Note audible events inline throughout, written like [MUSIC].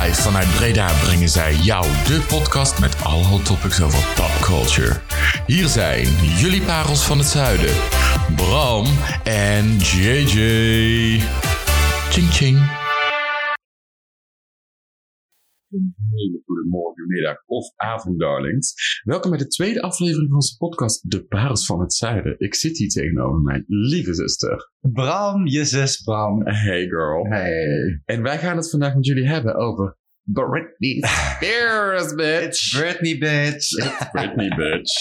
Live vanuit Breda brengen zij jou de podcast met alle hot topics over popculture. Hier zijn jullie parels van het zuiden, Bram en JJ. Ching ching. Een hele goede morgen, middag of avond, darlings. Welkom bij de tweede aflevering van onze podcast De Parels van het Zuiden. Ik zit hier tegenover mijn lieve zuster. Bram, je zus Bram. Hey girl. Hey. En wij gaan het vandaag met jullie hebben over Britney [LAUGHS] Spears, bitch. Britney, bitch. Britney, bitch.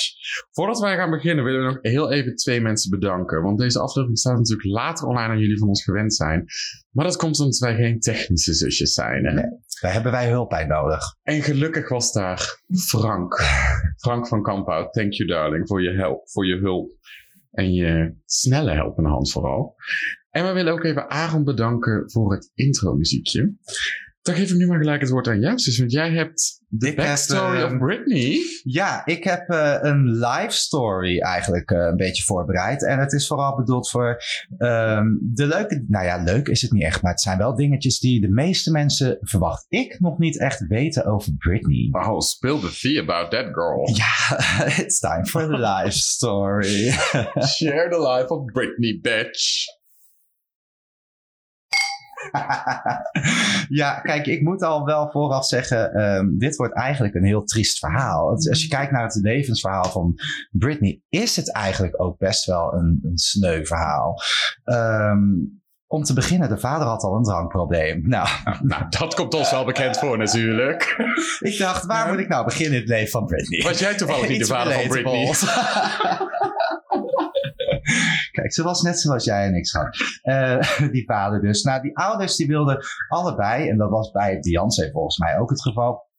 Voordat wij gaan beginnen willen we nog heel even twee mensen bedanken. Want deze aflevering staat natuurlijk later online dan jullie van ons gewend zijn. Maar dat komt omdat wij geen technische zusjes zijn. Hè? Daar hebben wij hulp bij nodig. En gelukkig was daar Frank. Frank van Kamphout. Thank you darling voor je, help, voor je hulp. En je snelle helpende hand vooral. En we willen ook even Aaron bedanken voor het intro muziekje. Dan geef ik nu maar gelijk het woord aan jou, zus. Want jij hebt de backstory heb, of Britney. Ja, ik heb uh, een live story eigenlijk uh, een beetje voorbereid. En het is vooral bedoeld voor um, de leuke... Nou ja, leuk is het niet echt. Maar het zijn wel dingetjes die de meeste mensen, verwacht ik, nog niet echt weten over Britney. Oh, spill the tea about that girl. [LAUGHS] Ja, it's time for the live story. Share the life of Britney, bitch. [LAUGHS] ja, kijk, ik moet al wel vooraf zeggen, um, dit wordt eigenlijk een heel triest verhaal. Als je kijkt naar het levensverhaal van Britney, is het eigenlijk ook best wel een, een sneu verhaal. Um, om te beginnen, de vader had al een drankprobleem. [LAUGHS] Nou, nou dat komt ons wel bekend voor natuurlijk. [LAUGHS] ik dacht, waar moet ik nou beginnen in het leven van Britney? Was jij toevallig niet de vader van Britney? Kijk, ze was net zoals jij en ik, schat. Uh, [LAUGHS] die vader dus. Nou, die ouders die wilden allebei, en dat was bij Beyoncé volgens mij ook het geval,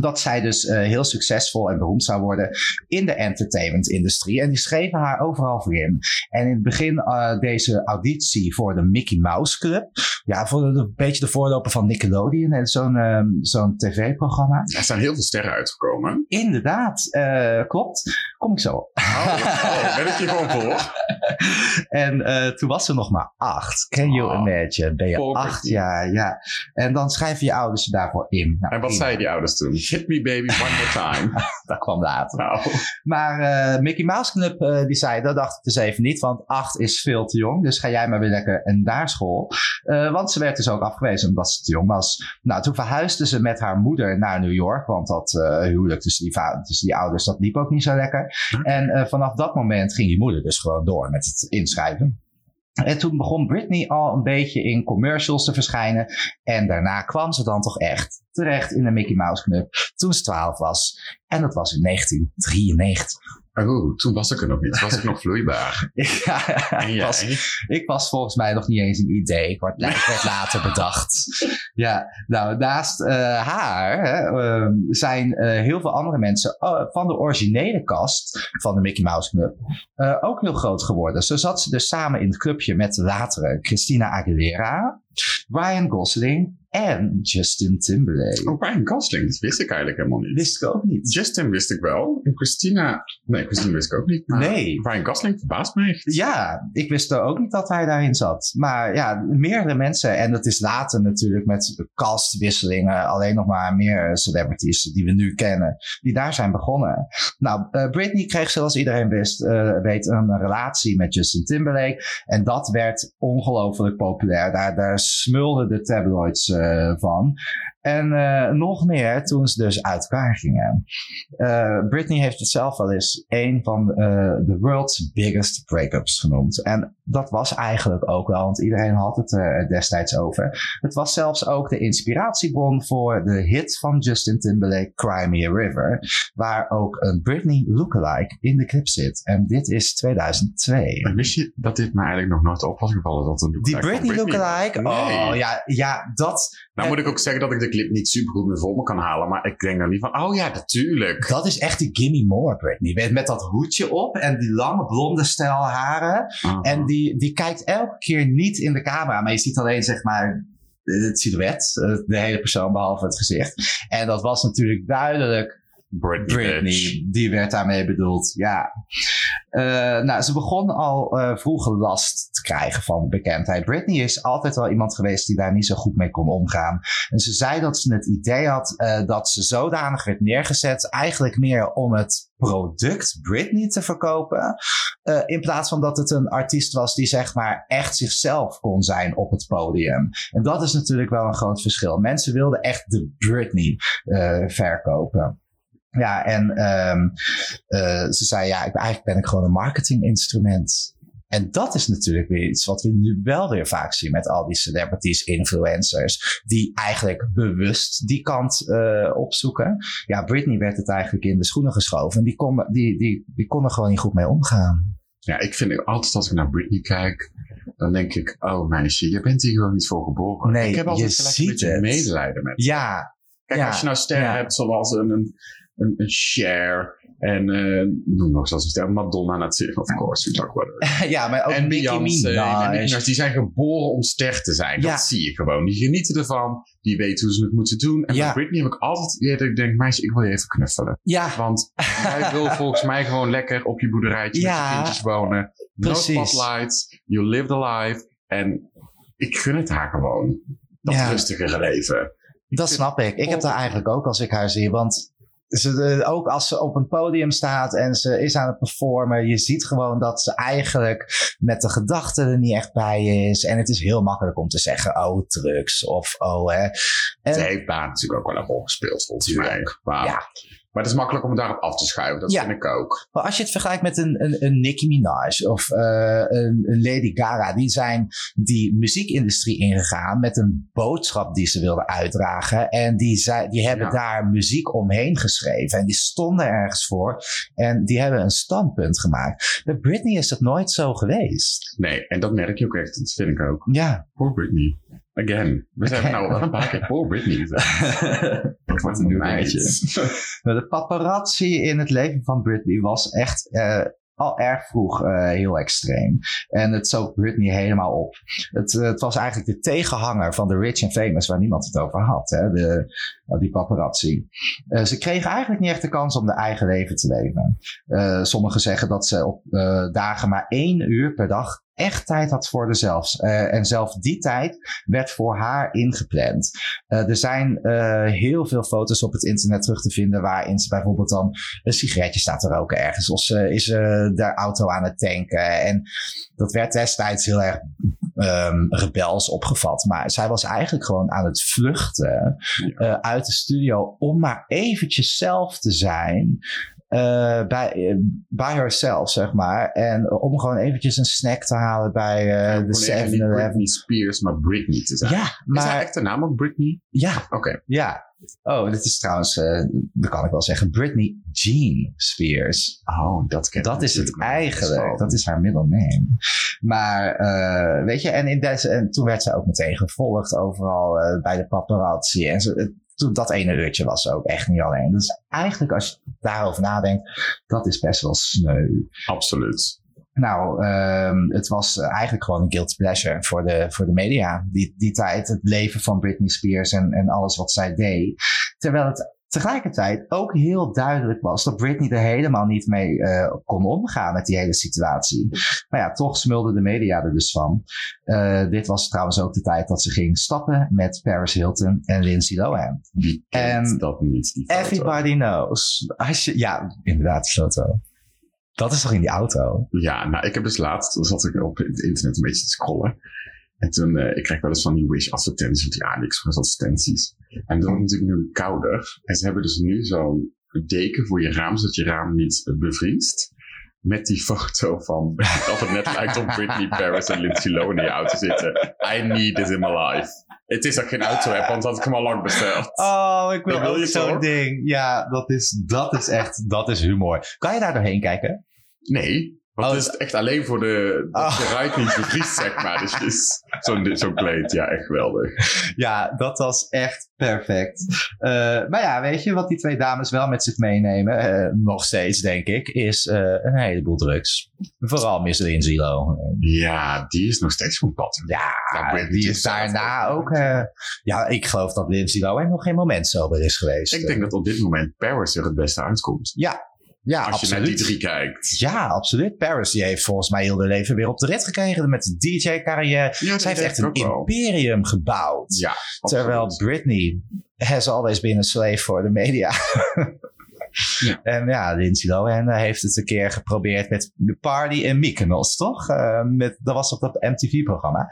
dat zij dus uh, heel succesvol en beroemd zou worden in de entertainment-industrie. En die schreven haar overal voor in. En in het begin uh, deze auditie voor de Mickey Mouse Club. Ja, voor de, een beetje de voorloper van Nickelodeon en zo'n uh, zo'n tv-programma. Er zijn heel veel sterren uitgekomen. Inderdaad, uh, klopt. Kom ik zo. Oh, oh ben ik je gewoon voor. [LAUGHS] en uh, toen was ze nog maar acht. Can you oh, imagine? Ben je acht jaar, ja. En dan schrijven je ouders je daarvoor in. Nou, en wat zeiden die ouders toen? Hit me baby one more time. [LAUGHS] dat kwam later. Nou. Maar uh, Mickey Mouse Club uh, die zei, dat dacht ik dus even niet, want acht is veel te jong. Dus ga jij maar weer lekker een daar school. Want ze werd dus ook afgewezen omdat ze te jong was. Nou, toen verhuisde ze met haar moeder naar New York, want dat huwelijk tussen die, tussen die ouders, dat liep ook niet zo lekker. Hm? En vanaf dat moment ging die moeder dus gewoon door met het inschrijven. En toen begon Britney al een beetje in commercials te verschijnen. En daarna kwam ze dan toch echt terecht in de Mickey Mouse Club toen ze 12 was. En dat was in 1993. Oh, toen was ik er nog niet. Was ik nog vloeibaar. [LAUGHS] ja? Was, ik was volgens mij nog niet eens een idee. Ik werd, ik werd [LAUGHS] later bedacht. Ja, nou, naast uh, haar hè, uh, zijn uh, heel veel andere mensen van de originele cast van de Mickey Mouse Club ook heel groot geworden. Zo zat ze dus samen in het clubje met de latere Christina Aguilera, Ryan Gosling en Justin Timberlake. Oh, Ryan Gosling, dat wist ik eigenlijk helemaal niet. Wist ik ook niet. Justin wist ik wel. En Christina, nee, Christina wist ik ook niet. Nee. Ryan Gosling verbaast mij echt. Ja, ik wist ook niet dat hij daarin zat. Maar ja, meerdere mensen. En dat is later natuurlijk met castwisselingen. Alleen nog maar meer celebrities die we nu kennen. Die daar zijn begonnen. Nou, uh, Britney kreeg zoals iedereen wist, uh, weet een relatie met Justin Timberlake. En dat werd ongelooflijk populair. Daar, daar smulden de tabloids uh, van. En uh, nog meer toen ze dus uit elkaar gingen. Uh, Britney heeft het zelf wel eens een van de world's biggest breakups genoemd. En dat was eigenlijk ook wel, want iedereen had het er destijds over. Het was zelfs ook de inspiratiebron voor de hit van Justin Timberlake, Cry Me a River. Waar ook een Britney lookalike in de clip zit. En dit is 2002. Maar wist je dat dit me eigenlijk nog nooit op was gevallen? Dat een Die Britney, Britney lookalike? Nee. Oh ja, ja, dat... Nou moet ik ook zeggen dat ik de clip niet super goed meer voor me kan halen. Maar ik denk dan niet van, oh ja, natuurlijk. Dat is echt die Gimme More Britney. Met dat hoedje op en die lange blonde stijl haren. Uh-huh. En die, die kijkt elke keer niet in de camera. Maar je ziet alleen zeg maar het silhouet. De hele persoon behalve het gezicht. En dat was natuurlijk duidelijk Britney. Britney, die werd daarmee bedoeld, ja. Eh, nou, ze begon al vroeg last te krijgen van bekendheid. Britney is altijd wel iemand geweest die daar niet zo goed mee kon omgaan. En ze zei dat ze het idee had eh, dat ze zodanig werd neergezet, eigenlijk meer om het product Britney te verkopen, in plaats van dat het een artiest was die zeg maar echt zichzelf kon zijn op het podium. En dat is natuurlijk wel een groot verschil. Mensen wilden echt de Britney verkopen. Ja, en ehm, eh, ze zei, ja, ik, eigenlijk ben ik gewoon een marketinginstrument. En dat is natuurlijk weer iets wat we nu wel weer vaak zien met al die celebrities, influencers, die eigenlijk bewust die kant eh, opzoeken. Ja, Britney werd het eigenlijk in de schoenen geschoven en die kon, die, die, die kon er gewoon niet goed mee omgaan. Ja, ik vind altijd als ik naar Britney kijk, dan denk ik, oh meisje, je bent hier gewoon niet voor geboren. Nee, ik heb altijd je gelijk ziet een beetje medelijden met. Ja, Kijk, ja, als je nou sterren ja. hebt zoals een, een, een, een Cher en eh noem nog een ster, Madonna natuurlijk, of course, we talk about [LAUGHS] ja, maar ook en Beyoncé Minaj, die zijn geboren om ster te zijn. Ja. Dat zie je gewoon. Die genieten ervan, die weten hoe ze het moeten doen. En Ja. bij Britney heb ik altijd idee dat ik denk, meisje, ik wil je even knuffelen. Ja, Want jij wil [LAUGHS] volgens mij gewoon lekker op je boerderijtje met je kindjes wonen. No precies. spotlights, you live the life. En ik gun het haar gewoon. Dat rustigere leven. Dat snap ik. Ik heb daar eigenlijk ook als ik haar zie. Want ze, eh, ook als ze op een podium staat en ze is aan het performen, je ziet gewoon dat ze eigenlijk met de gedachten er niet echt bij is. En het is heel makkelijk om te zeggen, oh, drugs of oh, hè. En, Ze heeft daar natuurlijk ook wel een rol gespeeld, volgens mij. Maar, Ja. Maar het is makkelijk om het daarop af te schuiven. Dat Ja. vind ik ook. Maar als je het vergelijkt met een, een, een Nicki Minaj of eh, een, een Lady Gaga, die zijn die muziekindustrie ingegaan met een boodschap die ze wilden uitdragen. En die, zei, die hebben Ja. daar muziek omheen geschreven en die stonden ergens voor en die hebben een standpunt gemaakt. Bij Britney is dat nooit zo geweest. Nee, en dat merk je ook echt. Dat vind ik ook. Ja. Poor Britney. Again. We zijn nou wel een paar keer poor Britney. [LAUGHS] Wat een meisje. De paparazzi in het leven van Britney was echt eh, al erg vroeg eh, heel extreem. En het zoog Britney helemaal op. Het, eh, het was eigenlijk de tegenhanger van de rich and famous waar niemand het over had. Hè? De, die paparazzi. Uh, ze kregen eigenlijk niet echt de kans om hun eigen leven te leven. Uh, sommigen zeggen dat ze op dagen maar één uur per dag echt tijd had voor zichzelf. Uh, en zelf die tijd werd voor haar ingepland. Uh, er zijn uh, heel veel foto's op het internet terug te vinden waarin ze bijvoorbeeld dan een sigaretje staat te roken ergens. Of ze is de auto aan het tanken. En dat werd destijds heel erg um, rebels opgevat. Maar zij was eigenlijk gewoon aan het vluchten ja. uit de studio om maar eventjes zelf te zijn. Uh, bij, uh, by herself, zeg maar. En om gewoon eventjes een snack te halen bij uh, de 7-Eleven. Britney Spears, maar Britney te zijn. Ja, maar... Is haar echte naam ook Britney? Ja. Oké. Okay. Ja. Oh, dit is trouwens, dat kan ik wel zeggen, Britney Jean Spears. Oh, dat ken Dat is het eigenlijk. Dat is haar middle name. Maar, weet je, en, in deze, en toen werd ze ook meteen gevolgd overal bij de paparazzi. En dat ene uurtje was ook echt niet alleen. Dus eigenlijk als je daarover nadenkt, dat is best wel sneu. Absoluut. Nou, um, het was eigenlijk gewoon een guilty pleasure voor de, voor de media. Die, die tijd, het leven van Britney Spears en, en alles wat zij deed. Terwijl het tegelijkertijd ook heel duidelijk was dat Britney er helemaal niet mee uh, kon omgaan met die hele situatie. Maar ja, toch smulde de media er dus van. Uh, dit was trouwens ook de tijd dat ze ging stappen met Paris Hilton en Lindsay Lohan. Wie kent dat niet? Die? Everybody knows. Als je, ja, inderdaad, die foto. Dat is toch in die auto? Ja, nou, ik heb dus laatst, toen zat ik op het internet een beetje te scrollen. En toen, uh, ik krijg wel eens van die Wish advertenties, of die AliExpress advertenties. En dat wordt natuurlijk nu kouder. En ze hebben dus nu zo'n deken voor je raam, zodat je raam niet bevriest. Met die foto van, [LAUGHS] dat het net lijkt op Britney Paris en Lindsay Lohan in je auto zitten. I need this in my life. Het is dat ik geen auto heb, want dat had ik hem al lang besteld. Oh, ik wil, wil ook zo'n ding. Ja, dat is, dat is echt, dat is humor. Kan je daar doorheen kijken? Nee, Want Oh, het is echt alleen voor de... Dat Oh. je niet bevriest, zeg maar. Dus is zo'n zo'n kleed. Ja, echt geweldig. Ja, dat was echt perfect. Eh, maar ja, weet je wat die twee dames wel met zich meenemen, eh, nog steeds denk ik, is eh, een heleboel drugs. Vooral Miss Lindsay Lohan. Ja, die is nog steeds van pad. Ja, die is daarna ook. ja, ik geloof dat Lohan nog geen moment sober is geweest. Ik denk dat op dit moment Paris er het beste uitkomt. Ja, Als absoluut. je naar die drie kijkt. Ja, absoluut. Paris die heeft volgens mij heel haar leven weer op de rit gekregen met de DJ-carrière. Ja, Zij heeft echt een imperium gebouwd. Ja, Terwijl. Britney has always been a slave for the media. [LAUGHS] Ja. En ja, Lindsay Lohan eh, heeft het een keer geprobeerd met Party in Mykonos, toch? Eh, met, dat was op dat MTV-programma.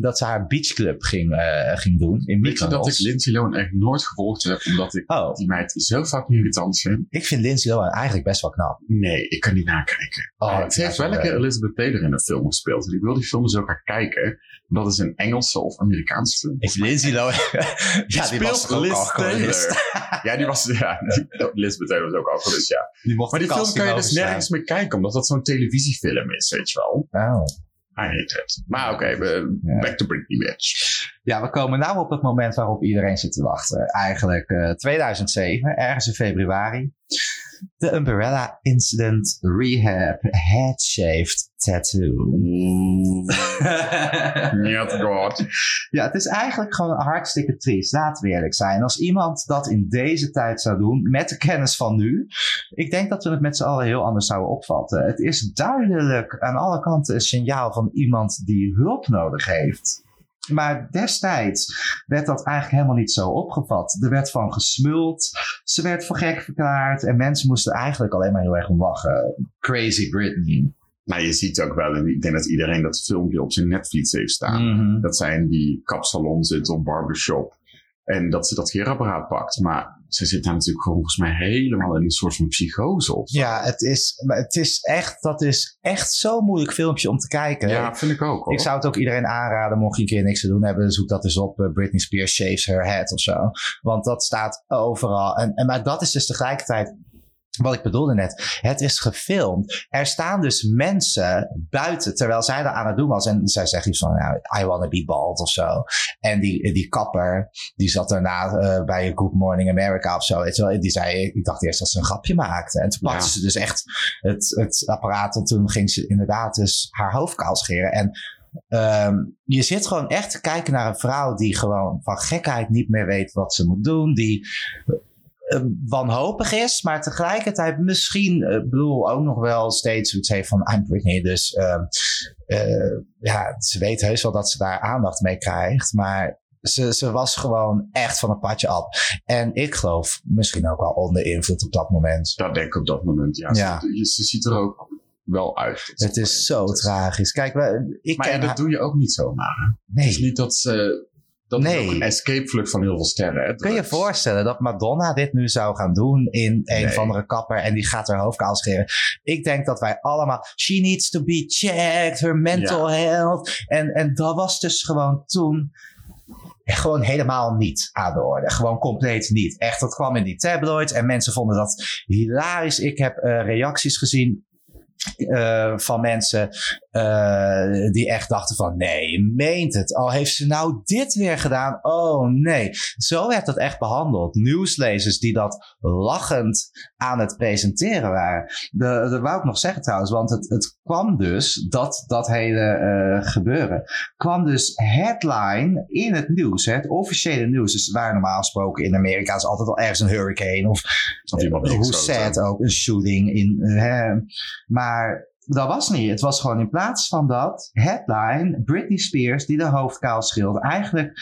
Dat ze haar beachclub ging, eh, ging doen in Mykonos. dat ik Lindsay Lohan echt nooit gevolgd heb, omdat ik Oh, die meid zo fucking irritant vind? ik vind Lindsay Lohan eigenlijk best wel knap. Nee, ik kan niet nakijken. Oh, ze heeft wel een keer. Elizabeth Taylor in een film gespeeld. En ik wil die film dus ook gaan kijken. Dat is een Engelse of Amerikaanse film. Ik Lindsay Lohan... [LAUGHS] ja, die was ook. Taylor. Ja, die was... Ja, Elizabeth Taylor was ook alcoholist, ja. Die mocht Maar die film kan je dus nergens meer kijken, omdat dat zo'n televisiefilm is, weet je wel. Oh. I hate it. Maar oké, we Ja. back to Britney, bitch. Ja, we komen nou op het moment waarop iedereen zit te wachten. Eigenlijk eh 2007, ergens in februari. De Umbrella Incident Rehab Head Shaved Tattoo. [LAUGHS] Niet god. ja, het is eigenlijk gewoon hartstikke triest. Laten we eerlijk zijn. Als iemand dat in deze tijd zou doen, met de kennis van nu, ik denk dat we het met z'n allen heel anders zouden opvatten. Het is duidelijk aan alle kanten een signaal van iemand die hulp nodig heeft. Maar destijds werd dat eigenlijk helemaal niet zo opgevat. Er werd van gesmuld, ze werd voor gek verklaard en mensen moesten eigenlijk alleen maar heel erg om lachen. Crazy Britney. Maar je ziet ook wel, en ik denk dat iedereen dat filmpje op zijn netvlies heeft staan. Mhm. Dat zij in die kapsalon zit of barbershop. En dat ze dat geerapparaat pakt. Maar ze zit daar natuurlijk gewoon volgens mij helemaal in een soort van psychose zo. Ja, het is, het is echt, dat is echt zo'n moeilijk filmpje om te kijken. Ja, vind ik ook hoor. Ik zou het ook iedereen aanraden, mocht je een keer niks te doen hebben, zoek dat eens op. eh, Britney Spears shaves her head of zo. Want dat staat overal. En, en, maar dat is dus tegelijkertijd wat ik bedoelde net. Het is gefilmd. Er staan dus mensen buiten, terwijl zij dat aan het doen was. En zij zegt iets van, nou, I wanna be bald of zo. En die, die kapper, die zat daarna eh, bij Good Morning America of zo. Die zei, ik dacht eerst dat ze een grapje maakte. En toen pakte Ja. ze dus echt het, het apparaat. En toen ging ze inderdaad dus haar hoofd kaal scheren. En Ehm, je zit gewoon echt te kijken naar een vrouw die gewoon van gekheid niet meer weet wat ze moet doen. Die wanhopig is, maar tegelijkertijd misschien, eh, bedoel, ook nog wel steeds zoiets heeft van I'm Britney. Dus ehm, eh, ja, ze weet heus wel dat ze daar aandacht mee krijgt, maar ze, ze was gewoon echt van het padje af. En ik geloof misschien ook wel onder invloed op dat moment. Dat denk ik op dat moment, ja. Ja. Ze, ze ziet er ook wel uit. Het is zo tragisch. Kijk, ik Maar ken ja, dat haar- doe je ook niet zomaar. Nee. Het is niet dat ze... Dat Nee. is ook een escape vlucht van heel veel sterren. Hè? Kun je voorstellen dat Madonna dit nu zou gaan doen in een Nee. of andere kapper en die gaat haar hoofd kaal scheren? Ik denk dat wij allemaal, she needs to be checked, her mental health. En, en dat was dus gewoon toen gewoon helemaal niet aan de orde. Gewoon compleet niet. Echt, dat kwam in die tabloids en mensen vonden dat hilarisch. Ik heb eh, reacties gezien eh, van mensen eh, die echt dachten van nee, je meent het. Al heeft ze nou dit weer gedaan. Oh nee. Zo werd dat echt behandeld. Nieuwslezers die dat lachend aan het presenteren waren. Dat wou ik nog zeggen trouwens, want het, het kwam dus, dat, dat hele eh, gebeuren, kwam dus headline in het nieuws. Hè, het officiële nieuws. Dus waar normaal gesproken in Amerika is altijd al ergens een hurricane of Of hoe sad ook, een shooting. In, eh, hè. maar dat was niet. Het was gewoon in plaats van dat headline Britney Spears die de hoofd kaal schildert. Eigenlijk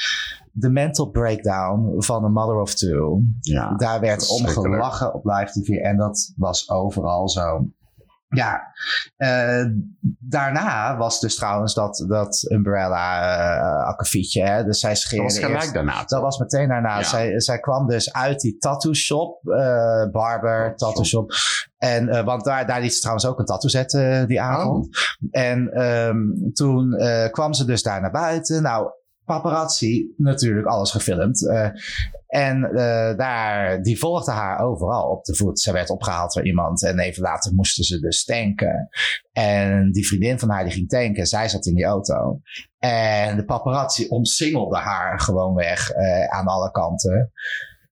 de mental breakdown van een mother of two. Ja. Daar werd om gelachen op live tv en dat was overal zo. Ja, eh, daarna was dus trouwens dat, dat Umbrella uh, akkefietje. Hè? Dus zij Dat scheerde was gelijk eerst- daarna. dat was meteen daarna. Ja. Zij, zij kwam dus uit die tattoo shop, eh, barber, Tattoo tattoo shop. En, want daar, daar liet ze trouwens ook een tattoo zetten die avond. En ehm, toen kwam ze dus daar naar buiten. Nou, paparazzi natuurlijk alles gefilmd. Uh, en uh, daar, die volgde haar overal op de voet. Ze werd opgehaald door iemand en even later moesten ze dus tanken. En die vriendin van haar die ging tanken, zij zat in die auto. En de paparazzi omsingelde haar gewoon weg uh, aan alle kanten.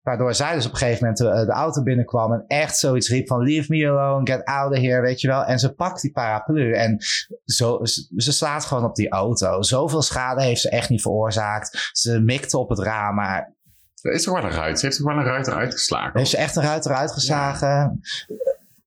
Waardoor zij dus op een gegeven moment de, de, auto binnenkwam en echt zoiets riep van leave me alone, get out of here, weet je wel. En ze pakt die paraplu en zo, ze slaat gewoon op die auto. Zoveel schade heeft ze echt niet veroorzaakt. Ze mikte op het raam, maar... Er is toch wel een ruit. Ze heeft toch wel een ruit eruit geslagen. Heeft ze echt een ruit eruit geslagen?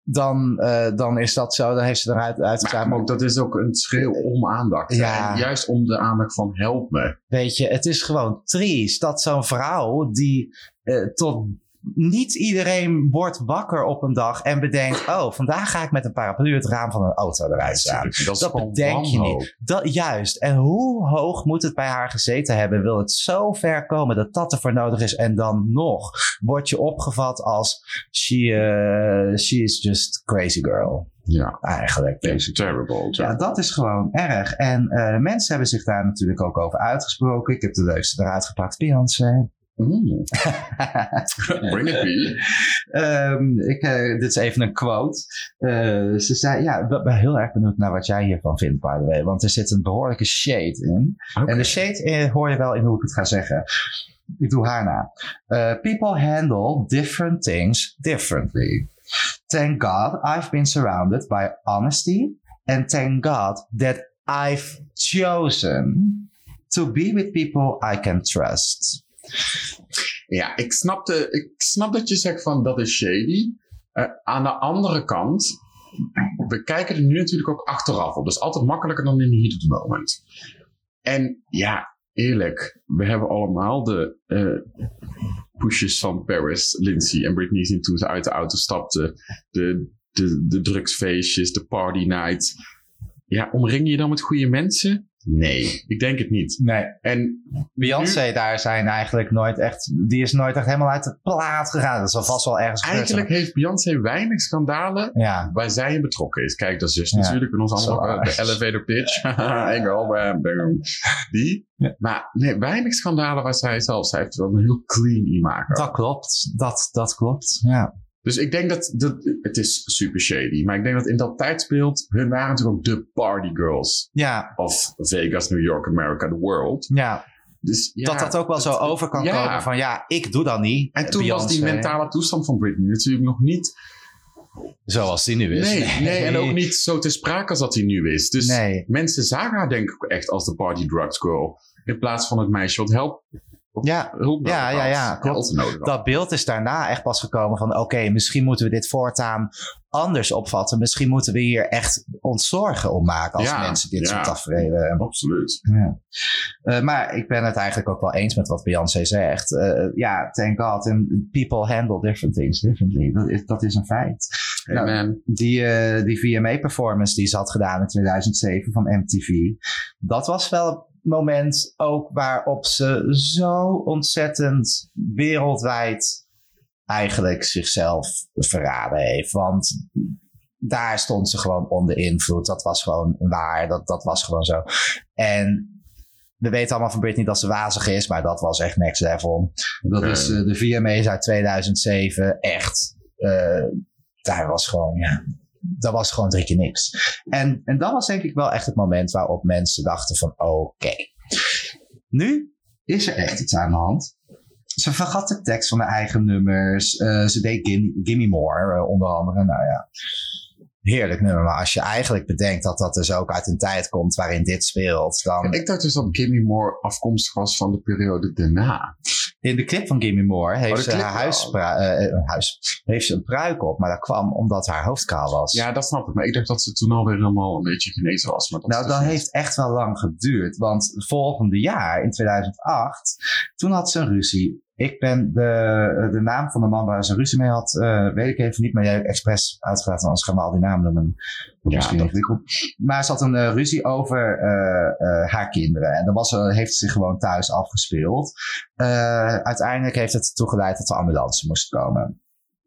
Dan, uh, dan is dat zo. Dan heeft ze eruit uitgeslagen. Maar ook, dat is ook een schreeuw om aandacht. Ja. En juist om de aandacht van help me. Weet je, het is gewoon triest dat zo'n vrouw die uh, tot niet iedereen wordt wakker op een dag en bedenkt: Oh, vandaag ga ik met een paraplu het raam van een auto eruit staan. Dat, dat bedenk je niet. Dat, juist. En hoe hoog moet het bij haar gezeten hebben? Wil het zo ver komen dat dat ervoor nodig is? En dan nog word je opgevat als: She, uh, she is just crazy girl. Ja, eigenlijk. It's terrible. Ja, dat is gewoon erg. En uh, mensen hebben zich daar natuurlijk ook over uitgesproken. Ik heb de leukste eruit gepakt, Beyoncé. Mm. [LAUGHS] Bring it. Um, ik, uh, dit is even een quote. Uh, ze zei, ja, ik ben heel erg benieuwd naar wat jij hiervan vindt, by the way. Want er zit een behoorlijke shade in. Okay. En de shade uh, hoor je wel in hoe ik het ga zeggen. Ik doe haar na. people handle different things differently. Thank God I've been surrounded by honesty. And thank God that I've chosen to be with people I can trust. Ja, ik snap, de, ik snap dat je zegt van dat is shady. Uh, aan de andere kant, we kijken er nu natuurlijk ook achteraf op. Dat is altijd makkelijker dan in de heat of the moment. En ja, eerlijk, we hebben allemaal de uh, pushes van Paris, Lindsay en Britney zien toen ze uit de auto stapten. De, de, de drugsfeestjes, de party night. Ja, omring je dan met goede mensen? Nee, ik denk het niet. Nee. En Beyoncé daar zijn eigenlijk nooit echt, die is nooit echt helemaal uit de plaat gegaan. Dat zal vast wel ergens Eigenlijk heeft Beyoncé weinig schandalen ja. waar zij in betrokken is. Kijk, dat is dus natuurlijk in ons allemaal de elevator pitch. [LAUGHS] Bam. Die. Ja. Maar nee, weinig schandalen waar zij zelf, zij heeft wel een heel clean imago. Dat klopt, dat, dat klopt, ja. Dus ik denk dat, dat, het is super shady, maar ik denk dat in dat tijdsbeeld, hun waren natuurlijk ook de party girls. Ja. Of Vegas, New York, America, the world. Ja. Dus, ja, dat dat ook wel zo over kan ja. komen van ja, ik doe dat niet. En toen was die mentale toestand van Britney natuurlijk nog niet... Zoals die nu is. Nee, nee, nee. en ook niet zo te sprake als dat hij nu is. Dus nee. mensen zagen haar denk ik echt als de party drugs girl. In plaats van het meisje wat helpt ja, ja, ja, ja, klopt. Dat beeld is daarna echt pas gekomen van oké, misschien moeten we dit voortaan anders opvatten. Misschien moeten we hier echt ons zorgen om maken als mensen dit soort tafereelen. Absoluut. Ja. Uh, maar ik ben het eigenlijk ook wel eens met wat Beyoncé zegt. Uh, ja, thank God. And people handle different things differently. Dat is, dat is een feit. Nou, die, uh, die VMA-performance die ze had gedaan in 2007 van MTV. Dat was wel moment ook waarop ze zo ontzettend wereldwijd eigenlijk zichzelf verraden heeft. Want daar stond ze gewoon onder invloed. Dat was gewoon waar. Dat, dat was gewoon zo. En we weten allemaal van Britney dat ze wazig is, maar dat was echt next level. Dat is uh, de VMA's uit 2007. Echt. Uh, daar was gewoon, ja, dat was gewoon drie keer niks. En, en dat was denk ik wel echt het moment waarop mensen dachten van oké. Nu is er echt iets aan de hand. Ze vergat de tekst van de eigen nummers. Uh, ze deed Gimme, Gimme More uh, onder andere. Nou ja, heerlijk nummer. Maar als je eigenlijk bedenkt dat dat dus ook uit een tijd komt waarin dit speelt, dan... Ik dacht dus dat Gimme More afkomstig was van de periode daarna. In de clip van Gimme More heeft, oh, ze haar huis, uh, huis, heeft ze een pruik op, maar dat kwam omdat haar hoofd kaal was. Ja, dat snap ik. Maar ik dacht dat ze toen alweer helemaal een beetje genezen was. Maar dat nou, dat heeft echt wel lang geduurd. Want het volgende jaar, in 2008, toen had ze een ruzie ik ben de, de naam van de man waar ze ruzie mee had, uh, weet ik even niet, maar jij hebt expres uitgelaten, anders gaan we al die namen noemen. Ja, misschien ingewikkeld. Maar ze had een uh, ruzie over uh, haar kinderen. En dan was, heeft ze zich gewoon thuis afgespeeld. uiteindelijk heeft het ertoe geleid dat de ambulance moest komen.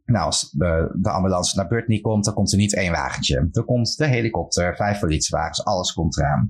Nou, als de, de ambulance naar Britney komt, dan komt er niet één wagentje. Dan komt de helikopter, vijf politiewagens, alles komt eraan.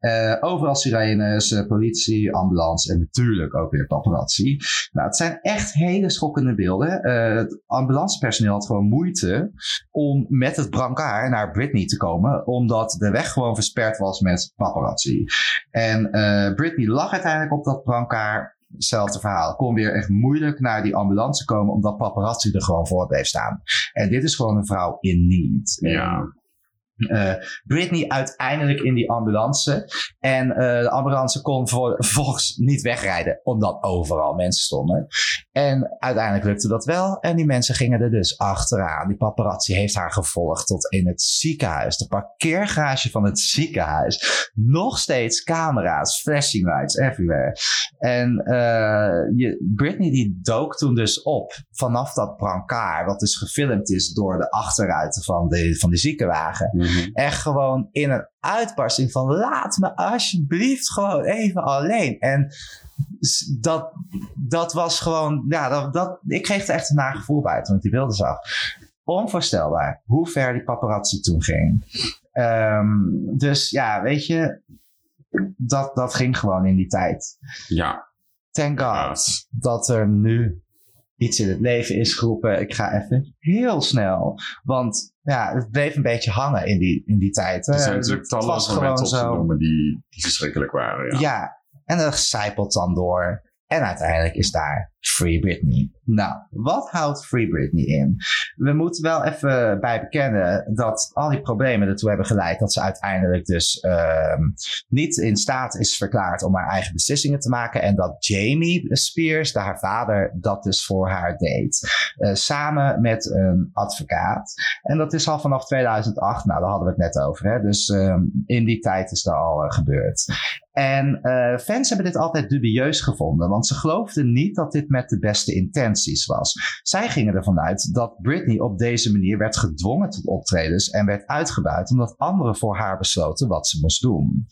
Uh, overal sirenes, uh, politie, ambulance en natuurlijk ook weer paparazzi. Nou, het zijn echt hele schokkende beelden. Uh, het ambulancepersoneel had gewoon moeite om met het brancard naar Britney te komen, omdat de weg gewoon versperd was met paparazzi. En Britney lag uiteindelijk op dat brancard hetzelfde verhaal. Kon weer echt moeilijk naar die ambulance komen omdat paparazzi er gewoon voor bleef staan. En dit is gewoon een vrouw in need. Ja. Uh, Britney uiteindelijk in die ambulance. En uh, de ambulance kon vervolgens [LAUGHS] niet wegrijden, omdat overal mensen stonden. En uiteindelijk lukte dat wel. En die mensen gingen er dus achteraan. Die paparazzi heeft haar gevolgd tot in het ziekenhuis. De parkeergarage van het ziekenhuis. Nog steeds camera's, flashing lights everywhere. En uh, je, Britney die dook toen dus op vanaf dat brancard. Wat dus gefilmd is door de achterruiten van de, van de ziekenwagen. Mhm. Echt gewoon in een uitbarsting van laat me alsjeblieft gewoon even alleen. En dat, dat was gewoon, ja, dat, dat, ik kreeg er echt een nagevoel bij toen ik die beelden zag. Onvoorstelbaar hoe ver die paparazzi toen ging. Um, dus ja, weet je, dat, dat ging gewoon in die tijd. Ja. Thank God dat er nu iets in het leven is geroepen. Ik ga even heel snel. Want ja, het bleef een beetje hangen in die, in die tijd. Er zijn natuurlijk talloze momenten op te noemen die, die verschrikkelijk waren. Ja. ja, en dat zijpelt dan door. En uiteindelijk is daar Free Britney. Nou, wat houdt Free Britney in? We moeten wel even bij bekennen dat al die problemen ertoe hebben geleid dat ze uiteindelijk dus uh, niet in staat is verklaard om haar eigen beslissingen te maken. En dat Jamie Spears, de haar vader, dat dus voor haar deed. Uh, samen met een advocaat. En dat is al vanaf 2008, nou daar hadden we het net over. Hè? Dus uh, in die tijd is dat al uh, gebeurd. En uh, fans hebben dit altijd dubieus gevonden, want ze geloofden niet dat dit met de beste intenties was. Zij gingen ervan uit dat Britney op deze manier werd gedwongen tot optredens en werd uitgebuit omdat anderen voor haar besloten wat ze moest doen.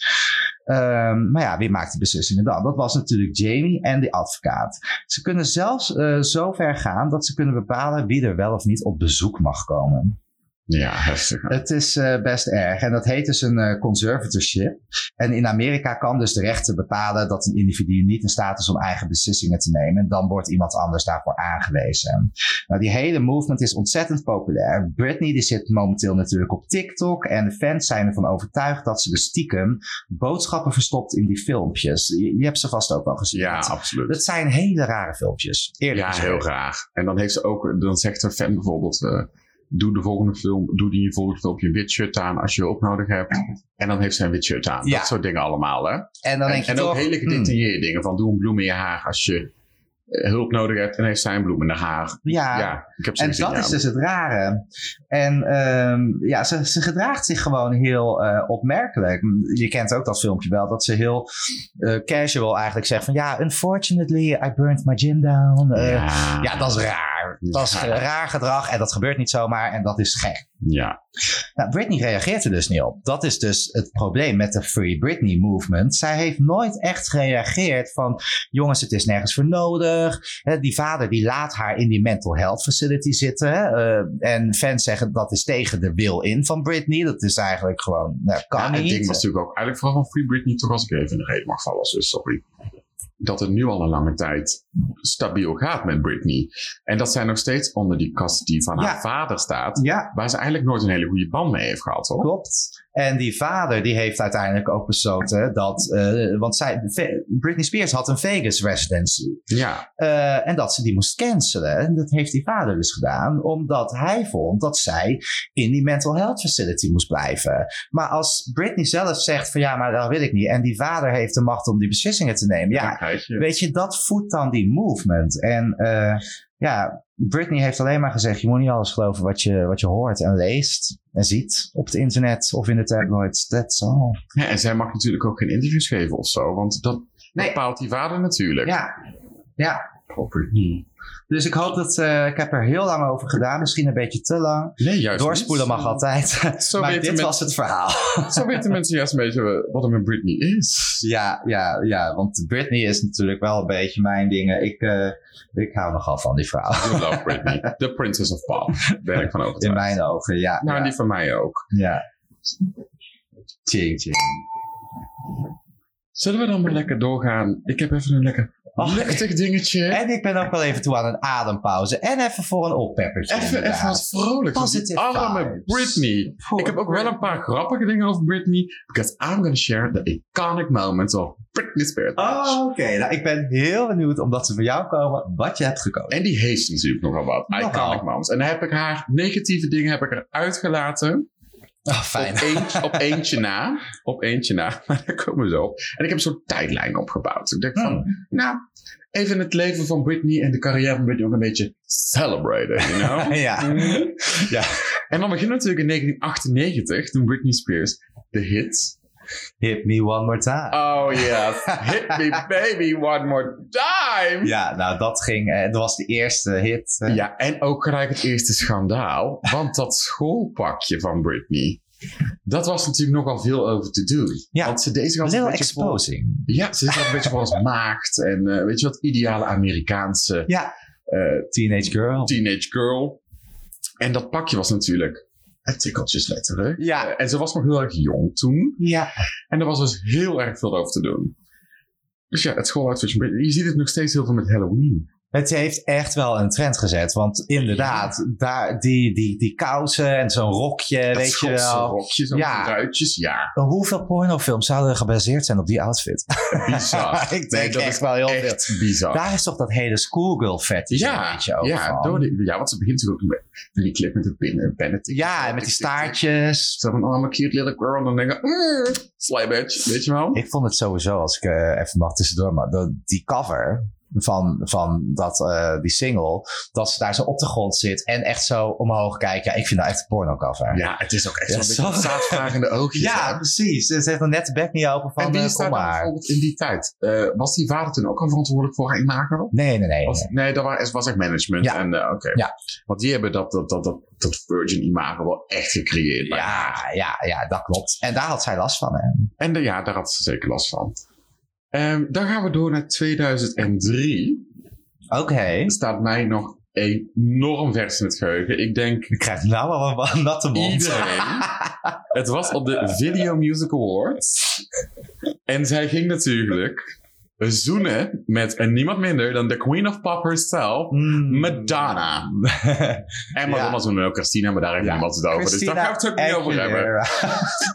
Um, maar ja, wie maakt die beslissingen dan? Dat was natuurlijk Jamie en de advocaat. Ze kunnen zelfs uh, zo ver gaan dat ze kunnen bepalen wie er wel of niet op bezoek mag komen. Ja, heftig. Het is uh, best erg. En dat heet dus een uh, conservatorship. En in Amerika kan dus de rechter bepalen dat een individu niet in staat is om eigen beslissingen te nemen. En dan wordt iemand anders daarvoor aangewezen. Nou, die hele movement is ontzettend populair. Britney die zit momenteel natuurlijk op TikTok. En de fans zijn ervan overtuigd dat ze de stiekem boodschappen verstopt in die filmpjes. Je, je hebt ze vast ook wel gezien. Ja, absoluut. Dat zijn hele rare filmpjes. Eerlijk ja, gezegd. heel graag. En dan heeft ze ook, dan zegt een fan bijvoorbeeld. Uh, doe de volgende film, doe die volgende film op je wit shirt aan als je hulp nodig hebt. En dan heeft ze een wit shirt aan. Ja. Dat soort dingen allemaal, hè? En dan denk je en toch, ook hele hmm, gedetailleerde dingen. Van doe een bloem in je haar als je eh, hulp nodig hebt. En heeft zij een bloem in haar haar. Ja, Ja, ik heb En dat ja. is dus het rare. En ehm, ja, ze, ze gedraagt zich gewoon heel eh, opmerkelijk. Je kent ook dat filmpje wel, dat ze heel eh, casual eigenlijk zegt van ja, unfortunately I burned my gym down. Ja. ja, dat is raar. Dat is Ja. raar gedrag en dat gebeurt niet zomaar en dat is gek. Ja. Nou, Britney reageert er dus niet op. Dat is dus het probleem met de Free Britney movement. Zij heeft nooit echt gereageerd van... jongens, het is nergens voor nodig. Die vader die laat haar in die mental health facility zitten. Eh, en fans zeggen dat is tegen de wil in van Britney. Dat is eigenlijk gewoon... Nou, kan ja, het niet. ding was natuurlijk ook eigenlijk vooral van Free Britney, toch als ik even in de reden mag vallen, dus sorry. Dat het nu al een lange tijd stabiel gaat met Britney. En dat zij nog steeds onder die kast die van Ja. haar vader staat. Ja, Waar ze eigenlijk nooit een hele goede band mee heeft gehad, hoor. klopt. En die vader die heeft uiteindelijk ook besloten dat... eh, want zij, Britney Spears had een Vegas residency. Ja, Eh, en dat ze die moest cancelen. En dat heeft die vader dus gedaan, omdat hij vond dat zij in die mental health facility moest blijven. Maar als Britney zelf zegt van ja, maar dat wil ik niet. En die vader heeft de macht om die beslissingen te nemen. Ja, weet je, dat voedt dan die movement. En eh, ja, Britney heeft alleen maar gezegd, je moet niet alles geloven wat je, wat je hoort en leest en ziet op het internet of in de tabloids. That's all. Ja, en zij mag natuurlijk ook geen interviews geven of zo, want dat Nee. bepaalt die vader natuurlijk. Ja, ja. Britney. Dus ik hoop dat... eh, ik heb er heel lang over gedaan. Misschien een beetje te lang. Nee, juist Doorspoelen niet. mag altijd. Zo [LAUGHS] maar weten dit men- was het verhaal. [LAUGHS] Zo weten mensen juist een beetje wat er met Britney is. Ja, ja, ja. Want Britney is natuurlijk wel een beetje mijn dingen. Ik, eh, ik hou nogal van die vrouw. You love [LAUGHS] Britney. The Princess of Pop. Ben ik van overtuigd. In mijn ogen, ja. Nou, ja, die van mij ook. ja. Ching, ching. Zullen we dan maar lekker doorgaan? Ik heb even een lekker Oh, luchtig dingetje. En ik ben ook wel even toe aan een adempauze. En even voor een oppeppertje. Even, even wat die Positive arme. Britney. Poor Ik heb ook wel een paar grappige dingen over Britney. Because I'm gonna share the iconic moments of Britney Spears. Oh, oké. Nou, ik ben heel benieuwd, omdat ze van jou komen, wat je hebt gekozen. En die heeft natuurlijk nogal wat. Iconic moments. En dan heb ik haar negatieve dingen heb ik eruit gelaten. Oh, fijn. Op eentje, op eentje na. Op eentje na. [LAUGHS] Maar daar komen we zo op. En ik heb een soort tijdlijn opgebouwd. Ik denk van, Hmm. nou, even het leven van Britney en de carrière van Britney ook een beetje celebraten, you know? [LAUGHS] Ja. ja. En dan beginnen we natuurlijk in 1998, toen Britney Spears de hit. Hit me one more time. Oh yes, [LAUGHS] hit me baby one more time. Ja, nou dat ging, eh, dat was de eerste hit. eh. Ja, en ook gelijk het eerste schandaal. Want dat schoolpakje van Britney. Dat was natuurlijk nogal veel over te doen. Ja. Want ze deed zich een beetje voor... exposing. Ja, ze is een beetje voor als maagd. En eh, weet je wat, ideale Amerikaanse Ja. Teenage girl. teenage girl. En dat pakje was natuurlijk het tikkeltjes letterlijk. Ja. Eh, en ze was nog heel erg jong toen. Ja. En er was dus heel erg veel over te doen. Dus ja, het Britney. Je ziet het nog steeds heel veel met Halloween. Het heeft echt wel een trend gezet. Want inderdaad, daar, die, die, die kousen en zo'n rokje, Dat weet je wel. rokjes en Ja. ruitjes. Ja, Hoeveel pornofilms zouden gebaseerd zijn op die outfit? [LAUGHS] bizar. [LAUGHS] ik denk dat echt is wel heel veel. echt bizar. Daar is toch dat hele schoolgirl fetish ja, een beetje ook ja, door die, ja, want ze begint natuurlijk met die clip met de pinnen. Benedict. ja, en met die staartjes. Zo van, oh, I'm a cute little girl. En dan denk ik, mm, sly bitch. Weet je wel? Ik vond het sowieso, als ik eh, even mag tussendoor, maar die cover van, van dat, eh, die single, dat ze daar zo op de grond zit en echt zo omhoog kijkt. Ja, ik vind dat echt een porno cover. Ja, het is ook echt Ja, zo'n beetje zaadvragende oogjes. Ja, precies. Ze heeft nog net de bek niet open van, en wie eh, is daar kom maar. bijvoorbeeld in die tijd? Eh, was die vader toen ook al verantwoordelijk voor haar imago? Nee, nee, nee. Of, nee. dat was, was echt management. Ja. En, oké. Ja. Want die hebben dat, dat, dat, dat, dat Virgin imago wel echt gecreëerd. Ja, ja, ja, dat klopt. En daar had zij last van. Hè? En de, ja, daar had ze zeker last van. Ehm, dan gaan we door naar 2003. Oké. Staat mij nog enorm vers in het geheugen. Ik denk Ik krijg nou al een natte mond. iedereen. [LAUGHS] het was op de Video Music Awards. En zij ging natuurlijk zoenen met en niemand minder dan de Queen of Pop herself, Mm. Madonna. [LAUGHS] En Madonna Ja. zoende ook Christina, maar daar heeft Ja. niemand het over. dus daar gaan we het ook niet over hebben.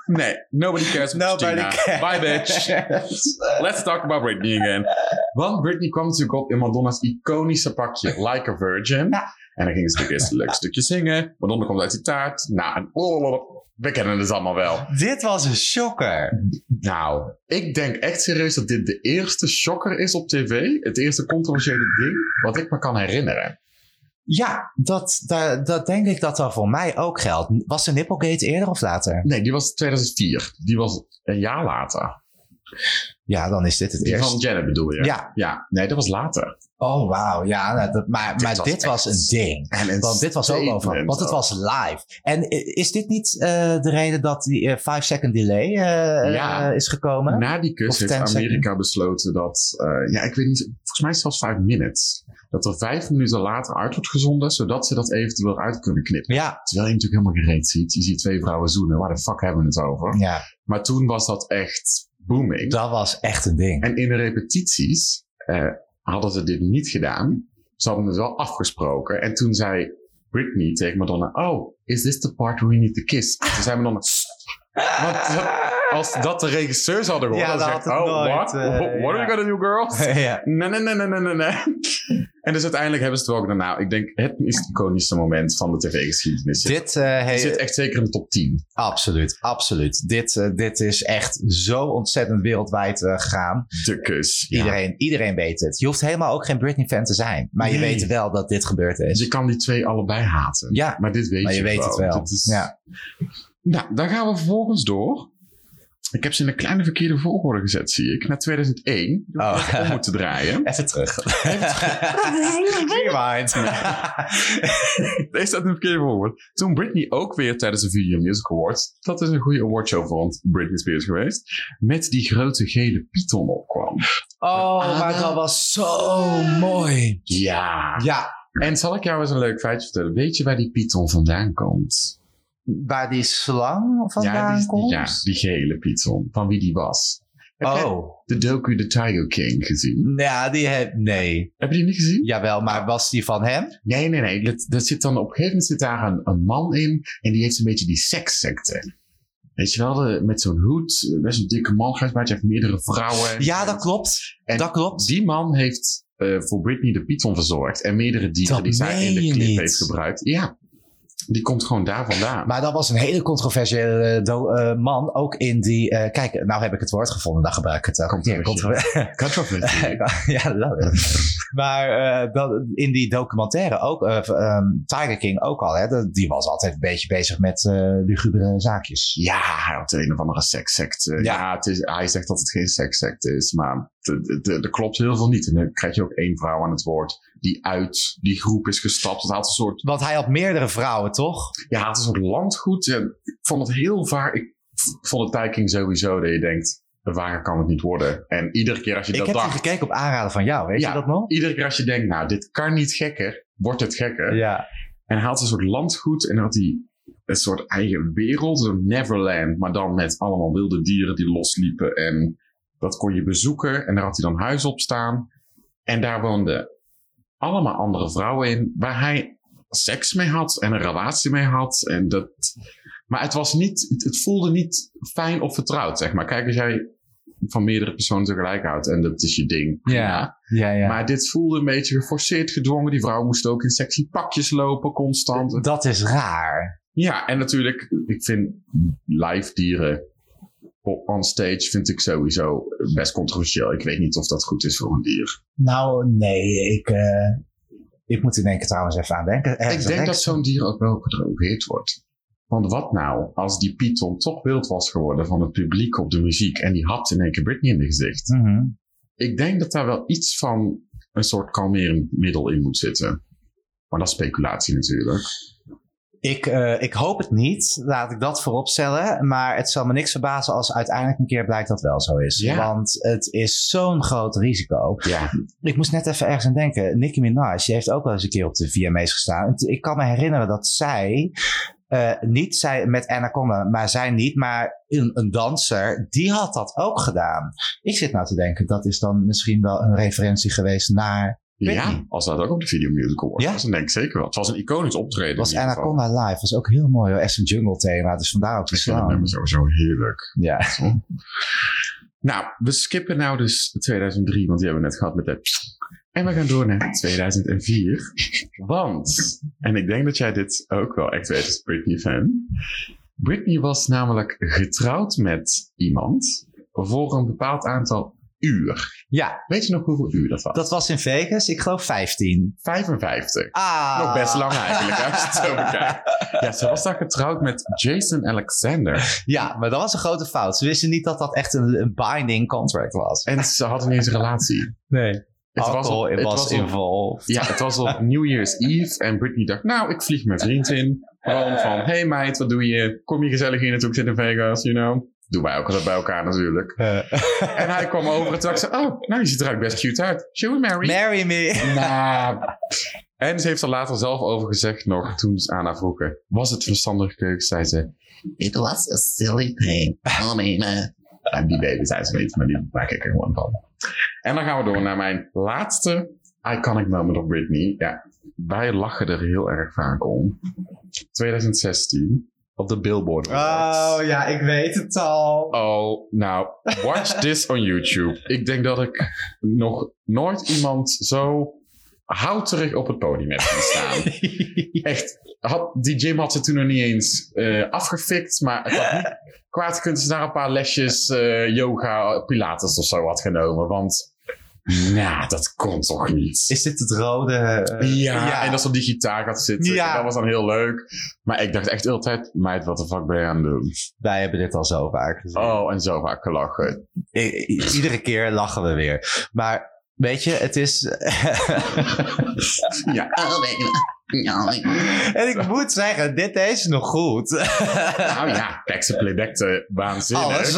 [LAUGHS] Nee, nobody cares about Christina. cares. Bye bitch. [LAUGHS] Let's talk about Britney again. Want Britney kwam natuurlijk op in Madonna's iconische pakje Like a Virgin. Ja. En dan ging ze natuurlijk eerst een leuk stukje zingen. Madonna komt uit die taart. Nou, en we kennen het allemaal wel. Dit was een shocker. Nou, ik denk echt serieus dat dit de eerste shocker is op tv. Het eerste controversiële ding wat ik me kan herinneren. Ja, dat, dat, dat denk ik dat dat voor mij ook geldt. Was de Nipplegate eerder of later? Nee, die was 2004. Die was een jaar later. Ja, dan is dit het Die eerst. van Janet bedoel je? Ja. Ja, nee, dat was later. Oh, wauw. Ja, nou, dat, maar, Dit maar was dit was een ding. En Want dit was ook over. Want het was live. En is dit niet eh, de reden dat die 5 second delay eh, Ja. eh, is gekomen? Na die kus heeft 10 Amerika besloten dat, eh, ja, ik weet niet, volgens mij zelfs 5 minutes. Dat er vijf minuten later uit wordt gezonden, zodat ze dat eventueel uit kunnen knippen. Ja, Terwijl je natuurlijk helemaal gereed ziet. Je ziet twee vrouwen zoenen. Waar de fuck hebben we het over? ja, Maar toen was dat echt booming. dat was echt een ding. En in de repetities eh, hadden ze dit niet gedaan. Ze hadden het wel afgesproken. En toen zei Britney tegen Madonna: Oh, is this the part we need to kiss? Toen zei Madonna: Want als dat de regisseurs hadden gehoord, Ja, dan had het Oh, nooit, what? eh, what are you gonna do, girls? [LAUGHS] Nee, nee, nee, nee, nee. En dus uiteindelijk hebben ze het wel gedaan. Nou, ik denk het is het iconische moment van de tv-geschiedenis. Dit, eh, Het hey, zit echt zeker in de top 10. absoluut, absoluut. Dit, eh, dit is echt zo ontzettend wereldwijd gegaan. De kus. Ja. Iedereen, iedereen weet het. Je hoeft helemaal ook geen Britney-fan te zijn. Maar je weet wel dat dit gebeurd is. Je kan die twee allebei haten. Ja, Maar dit weet maar je je weet het gewoon. wel. Is- Ja. Nou, dan gaan we vervolgens door. Ik heb ze in een kleine verkeerde volgorde gezet, zie ik. Naar 2001. Oh. Om moeten draaien. [LAUGHS] Even terug. [LAUGHS] Rewind. [LAUGHS] Deze staat in de verkeerde volgorde. Toen Britney ook weer tijdens de Video Music Awards, dat is een goede awardshow voor Britney Spears geweest, met die grote gele python opkwam. Oh, maar dat was zo mooi. Ja. Ja, En zal ik jou eens een leuk feitje vertellen? Weet je waar die python vandaan komt? Waar die slang vandaan ja, die, komt. ja, die gele python. Van wie die was. Heb Oh, de docu The Tiger King gezien? ja, die heb... Nee. Heb je die niet gezien? Jawel, maar was die van hem? Nee, nee, nee. Dat, dat zit dan op een gegeven moment zit daar een, een man in en die heeft een beetje die sekssecte. Weet je wel, de- met zo'n hoed, best een dikke man, grijsbaardje, heeft meerdere vrouwen. Ja, dat klopt. En dat klopt. Die man heeft eh, voor Britney de python verzorgd en meerdere dieren Dat die zij in de je clip niet. heeft gebruikt. Ja, die komt gewoon daar vandaan. Maar dat was een hele controversiële do- eh, man. Ook in die... eh, kijk, nou heb ik het woord gevonden. Dan gebruik ik het ook. Controversy. [LAUGHS] [LAUGHS] ja, dat Maar eh, dat, in die documentaire ook, eh, ehm, Tiger King ook al, hè, dat- die was altijd een beetje bezig met eh lugubere zaakjes. Ja, hij had een of andere sekssecte. Ja, Ja. het is, hij zegt dat het geen sekssecte is, maar er klopt heel veel niet. En dan krijg je ook één vrouw aan het woord die uit die groep is gestapt. Het had een soort, Want hij had meerdere vrouwen, toch? ja, het had een soort landgoed. En ik vond het heel vaak, ik vond het Tiking sowieso dat je denkt, vaker kan het niet worden. En iedere keer als je Ik dat heb die dacht, gekeken op aanraden van jou, weet Ja. je dat nog? iedere keer als je denkt, nou, dit kan niet gekker, wordt het gekker. Ja. En hij had een soort landgoed en dan had hij een soort eigen wereld, een Neverland, maar dan met allemaal wilde dieren die losliepen. En dat kon je bezoeken en daar had hij dan huis op staan. En daar woonden allemaal andere vrouwen in, waar hij seks mee had en een relatie mee had. En dat, maar het was niet, het, het voelde niet fijn of vertrouwd, zeg maar. Kijk, als jij van meerdere personen tegelijk houdt en dat is je ding. Ja. Ja, ja. Maar dit voelde een beetje geforceerd, gedwongen. Die vrouw moest ook in sexy pakjes lopen, constant. dat is raar. Ja, en natuurlijk, ik vind live dieren on stage vind ik sowieso best controversieel. Ik weet niet of dat goed is voor een dier. Nou, nee, ik, eh, ik moet in één keer trouwens even aan denken. Ergens ik denk dat zo'n dier ook wel gedrogeerd wordt. Want wat nou als die Python toch wild was geworden van het publiek op de muziek en die had in één keer Britney in de gezicht? Mhm. Ik denk dat daar wel iets van een soort kalmerend middel in moet zitten. Maar dat is speculatie natuurlijk. Ik, eh, ik hoop het niet, laat ik dat voorop stellen. Maar het zal me niks verbazen als uiteindelijk een keer blijkt dat wel zo is. Ja. Want het is zo'n groot risico. Ja, Ik moest net even ergens aan denken. Nicki Minaj, die heeft ook wel eens een keer op de VMA's gestaan. Ik kan me herinneren dat zij, eh, niet zij met Anaconda, maar zij niet, maar een, een danser, die had dat ook gedaan. Ik zit nou te denken, dat is dan misschien wel een referentie geweest naar... Ja, als dat ook op de Video Music Awards Ja. was, dan denk ik zeker wel. Het was een iconisch optreden. was. Anaconda Live, was ook heel mooi hoor. Echt een jungle thema, dus vandaar ook het slang. nummer sowieso heerlijk. Ja. Nou, we skippen nou dus 2003, want die hebben we net gehad met de... En we gaan door naar 2004. Want, en ik denk dat jij dit ook wel echt weet als Britney-fan. Britney was namelijk getrouwd met iemand voor een bepaald aantal uur. ja, Weet je nog hoeveel uur dat was? dat was in Vegas, ik geloof 15. 55. Ah. Nog best lang eigenlijk, als je het zo bekijkt. [LAUGHS] Ja, ze was daar getrouwd met Jason Alexander. Ja, maar dat was een grote fout. Ze wisten niet dat dat echt een, een binding contract was. En ze hadden niet eens een relatie. Nee. Het Alcohol op- was, het was involved. Ja, het was op [LAUGHS] New Year's Eve en Britney dacht, nou, ik vlieg mijn vriend in. Gewoon van, hey meid, wat doe je? Kom je gezellig hier naartoe, ik zit in Vegas, you know. Doen wij ook altijd bij elkaar natuurlijk. [LAUGHS] En hij kwam over en toen dacht ze, oh, nou, je ziet er eigenlijk best cute uit. Should we marry? Marry me. Nou. [LAUGHS] En ze heeft er later zelf over gezegd nog, toen ze aan haar vroegen, was het verstandige keuze? Zei ze, it was a silly thing. Oh, nee, nee. En die baby zei ze niet, maar die maak ik er gewoon van. En dan gaan we door naar mijn laatste iconic moment op Britney. Ja, wij lachen er heel erg vaak om. 2016, op de Billboard. Oh ja, ik weet het al. Oh, nou, watch [LAUGHS] this on YouTube. Ik denk dat ik nog nooit iemand zo houterig op het podium heb zien staan. [LAUGHS] Echt, had, die gym had ze toen nog niet eens eh, afgefikt, maar het had niet [LAUGHS] kwaad als ze daar een paar lesjes eh, yoga, pilates of zo had genomen. Want Nou, dat kon toch niet? Is dit het rode? eh, ja, en dat ze op die gitaar gaat zitten. Ja. Dat was dan heel leuk. Maar ik dacht echt de hele tijd, meid, wat de fuck ben je aan het doen? Wij hebben dit al zo vaak gezien. Oh, en zo vaak gelachen. I- i- iedere keer lachen we weer. Maar weet je, het is... [LAUGHS] Ja. en ik moet zeggen, dit is nog goed. Nou ja, back to playback te waanzinnig. Alles.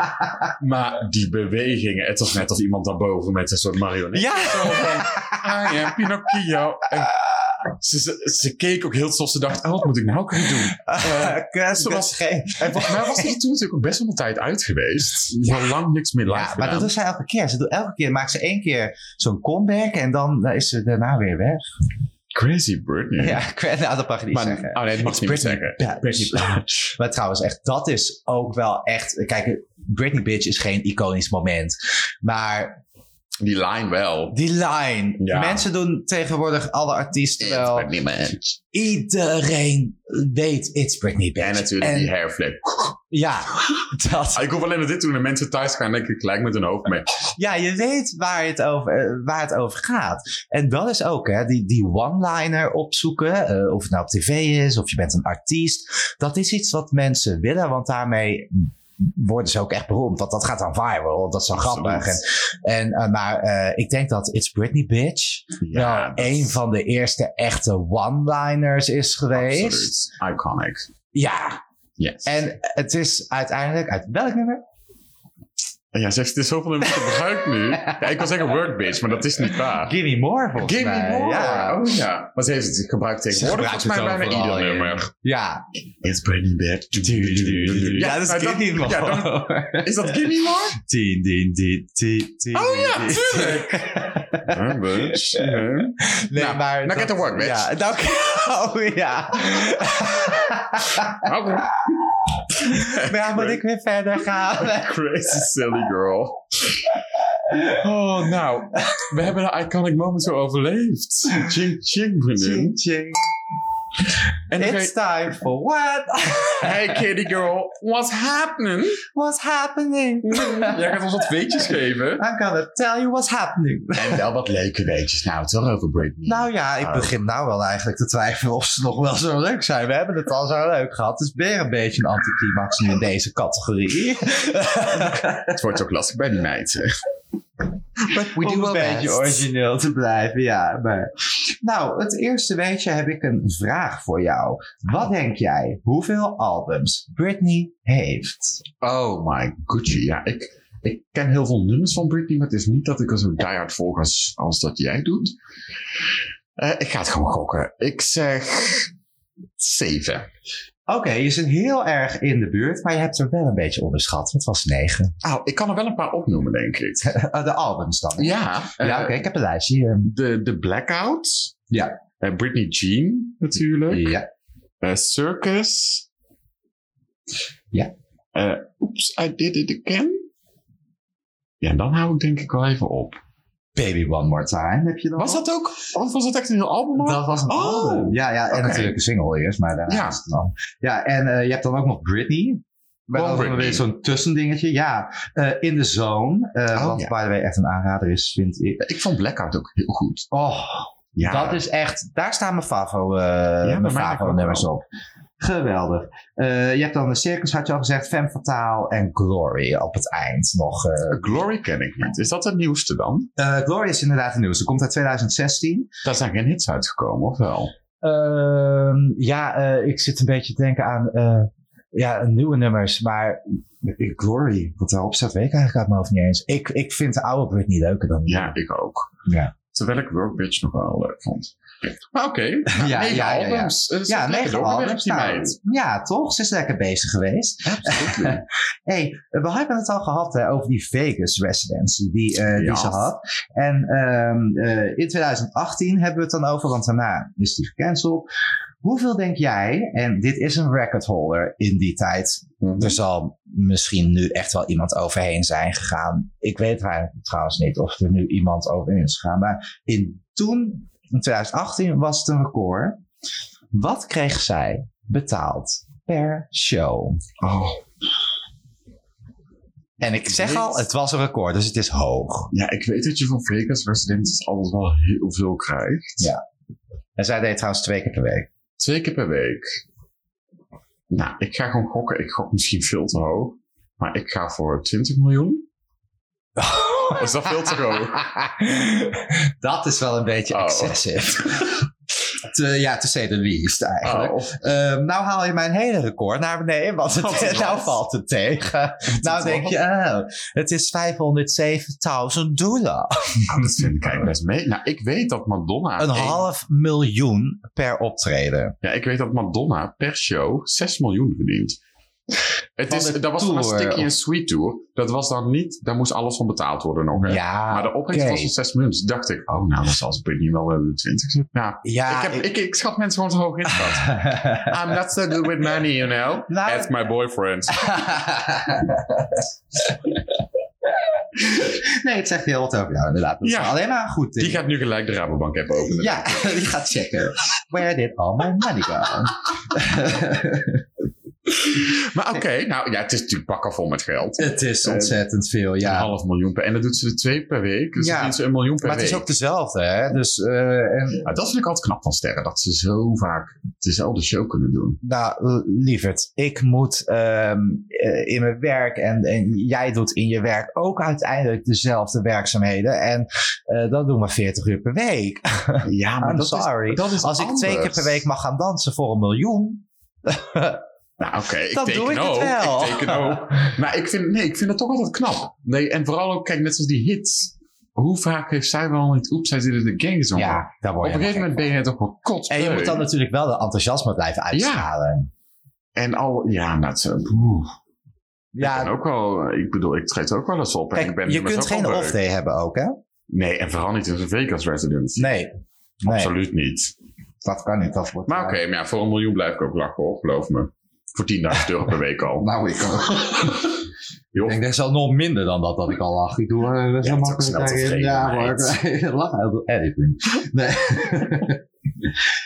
[LAUGHS] Maar die bewegingen, het was net als iemand daarboven met een soort marionet. ja. Zo van, I am Pinocchio. En ze, ze, ze keek ook heel zoals ze dacht, oh, wat moet ik nou kunnen doen? [LAUGHS] Eh, Kus, ze was-. En volgens mij was toen natuurlijk ook best wel een tijd uit geweest. Al lang niks meer live Ja, maar dat doet zij elke keer. Ze doet elke keer, maakt ze één keer zo'n comeback en dan is ze daarna weer weg. Crazy Britney. Ja, nou, dat mag je niet maar, zeggen. oh nee, dat mag je niet zeggen. Bitch. Maar trouwens, echt, dat is ook wel echt... Kijk, Britney Bitch is geen iconisch moment. Maar Die line wel. die line. Ja. Mensen doen tegenwoordig alle artiesten wel... Britney Bitch. Iedereen weet It's Britney Bitch. En natuurlijk En- die hairflip. Ja, dat... Ik hoef alleen maar dit doen en mensen thuis gaan denk ik gelijk met hun hoofd mee. Ja, je weet waar het over, eh, waar het over gaat. En dat is ook, hè, die, die one-liner opzoeken. eh, of het nou op tv is, of je bent een artiest. Dat is iets wat mensen willen, want daarmee worden ze ook echt beroemd. Want dat gaat dan viral. Dat is zo Absoluut. grappig. En, en, eh, maar eh, ik denk dat It's Britney Bitch Ja, wel een van de eerste echte one-liners is geweest. Absoluut. Iconic. Ja, Yes. en het is uiteindelijk uit welk nummer? Ja, ze heeft er zoveel nummers gebruikt nu. Ja, ik wil zeggen work bitch, maar dat is niet waar. Give Me More volgens Give me mij. more. Ja. Oh ja. Maar ze heeft het gebruikt tegenwoordig volgens mij het bijna ieder in. nummer. Ja, It's Britney bitch. ja, dat is maar Give Me More. Ja, dan- is dat Give me more? Tien, tien, tien, tien, tien, Oh ja, tuurlijk. Huh, bitch. Ja. Nee, Nou, maar... nou, get work, bitch. Ja, dank [LAUGHS] Oh ja. Oké. [LAUGHS] Maar moet ik weer verder gaan? [LAUGHS] Crazy silly girl. Oh, nou. We hebben de iconic moment zo overleefd. Ching ching, vriendin. Ching, ching. En dan ga It's time for what? [LAUGHS] Hey kitty girl, what's happening? What's happening? [LAUGHS] Jij gaat ons wat weetjes geven. I'm gonna tell you what's happening. En wel wat leuke weetjes. Nou, toch over Britney. Nou ja, ik Oh. begin nou wel eigenlijk te twijfelen of ze nog wel zo leuk zijn. We hebben het al zo leuk gehad. Het is weer een beetje een anticlimax nu in deze categorie. [LAUGHS] het wordt ook lastig bij die meid. But [LAUGHS] we Om do een beetje origineel te blijven, ja. Maar... Nou, het eerste weetje heb ik een vraag voor jou. Wat denk jij hoeveel albums Britney heeft? Oh my Gucci. Ja, ik, ik ken heel veel nummers van Britney, maar het is niet dat ik er zo diehard volg als, als dat jij doet. Eh, ik ga het gewoon gokken. Ik zeg zeven. Oké, je zit heel erg in de buurt, maar je hebt er wel een beetje onderschat. Het was negen. Oh, ik kan er wel een paar opnoemen, denk ik. [LAUGHS] Eh, de albums dan. Ja, Ja, eh, oké, ik heb een lijstje hier. de, de Blackout. Ja. Eh, Britney Jean, natuurlijk. Ja. Circus. Ja. Oops, I did it again. Ja, en dan hou ik denk ik wel even op. Baby One More Time heb je dan Was dat ook? Of was dat echt een heel album? Dat was een Oh. album. Ja, ja en natuurlijk een single eerst, maar daarna Ja. is het dan. Ja, en eh, je hebt dan ook nog Britney. Maar Gewoon dat is dan zo'n tussendingetje. Ja, eh, In The Zone. eh, Oh, wat ja. by the way echt een aanrader is, vind ik. Ik vond Blackout ook heel goed. Oh, Ja, dat is echt... Daar staan mijn Favo, mijn mij Favo nummers op. Geweldig. Eh, je hebt dan de Circus, had je al gezegd. Femme Fatale en Glory op het eind nog. eh. Glory ken ik niet. Is dat het nieuwste dan? Eh, Glory is inderdaad de nieuwste. Komt uit 2016. Daar zijn geen hits uitgekomen, of wel? Ehm, ja, ik zit een beetje te denken aan ja, nieuwe nummers, maar Glory, wat daarop staat, weet ik eigenlijk uit mijn hoofd niet eens. Ik, ik vind de oude Britney leuker dan. Ja, ik ook. Ja. Terwijl ik Work Bitch nog wel leuk vond. Maar oké, [LAUGHS] nou, Ja, ja, ja, ja. albums. Ja, lekker negen albums. die nou, ja, toch? Ze is lekker bezig geweest. Absoluut. [LAUGHS] hey, we hebben het al gehad hè, over die Vegas residency die, eh, die Ja. ze had. En ehm, eh, in 2018 hebben we het dan over, want daarna is die gecanceld. Hoeveel denk jij, en dit is een record holder in die tijd, er zal misschien nu echt wel iemand overheen zijn gegaan. Ik weet eigenlijk trouwens niet of er nu iemand overheen is gegaan. Maar in toen, in 2018, was het een record. Wat kreeg zij betaald per show? Oh. En ik zeg al, het was een record, dus het is hoog. Ja, ik weet dat je van Vegas Residences altijd wel heel veel krijgt. Ja. En zij deed trouwens twee keer per week. Twee keer per week. Nou, ik ga gewoon gokken. Ik gok misschien veel te hoog. Maar ik ga voor 20 miljoen. [LAUGHS] Is dat veel te hoog? [LAUGHS] dat is wel een beetje Oh. excessive. [LAUGHS] Te, ja, to say the least eigenlijk. Oh, Ehm, nou haal je mijn hele record naar beneden, want het, nou valt het tegen. nou denk je, oh, het is 507.000 dollar. oh, dat vind ik eigenlijk best mee. Nou, ik weet dat Madonna... Een één- half miljoen per optreden. Ja, ik weet dat Madonna per show 6 miljoen verdient. Het is, dat was van een. Sticky and Sweet tour. Dat was dan niet... Daar moest alles van betaald worden nog, hè? Ja, Maar de opbrengst oké. was van 6 miljoen. Dus dacht ik, oh, nou, dan zal ze Britney wel de 20 zitten. Ja, Ja, ik, heb, ik, ik schat mensen gewoon zo hoog in. [LAUGHS] I'm not so good with money, you know. [LAUGHS] Nou- Ask my boyfriend. [LAUGHS] nee, het zegt heel wat over jou inderdaad. Dat is Ja. alleen maar goed. Die gaat nu gelijk de Rabobank app openen. Ja, die gaat checken. Where did all my money go? [LAUGHS] Maar oké, nou ja, het is natuurlijk bakken vol met geld. het is ontzettend veel, ja. Een half miljoen per. En dat doet ze er twee per week. Dus Ja. ze een miljoen per Maar het week. is ook dezelfde, hè? Dus, eh, en, Maar dat vind ik altijd knap van sterren. Dat ze zo vaak dezelfde show kunnen doen. nou, lieverd, ik moet ehm, eh, in mijn werk en, en jij doet in je werk ook uiteindelijk dezelfde werkzaamheden. En eh dat doen we 40 uur per week. Ja, [LAUGHS] I'm sorry. dat is Als ik twee keer per week mag gaan dansen voor een miljoen. [LAUGHS] Nou, oké, ik teken doe ik het ook. wel. Ik teken ook. [LAUGHS] Maar ik vind, nee, ik vind het toch altijd knap. Nee, en vooral ook, kijk, net zoals die hits. Hoe vaak heeft zij wel niet Oeps, zij zitten de gang gezongen? Ja, daar Op word een je gegeven moment ben je toch wel kotsbeu. En je moet dan natuurlijk wel de enthousiasme blijven uitstralen. En al, ja, nou, zo, oeh. Ja, Ik ben ook wel, ik bedoel, ik treed ook wel eens op. en ik kijk, ben je kunt geen off-day hebben ook, hè? Nee, en vooral niet in een Vegas residence. Nee. Nee, Absoluut niet. dat kan niet. Dat wordt, Maar oké, maar ja, voor een miljoen blijf ik ook lachen hoor, geloof me. Voor 10.000 euro per week al. [LAUGHS] Nou, ik ook. [LAUGHS] Ik denk, dat is al nog minder dan dat, dat ik al lach. Ik doe uh, het is snel Ja, meid. hoor. [LAUGHS] Ik lach editing. Nee.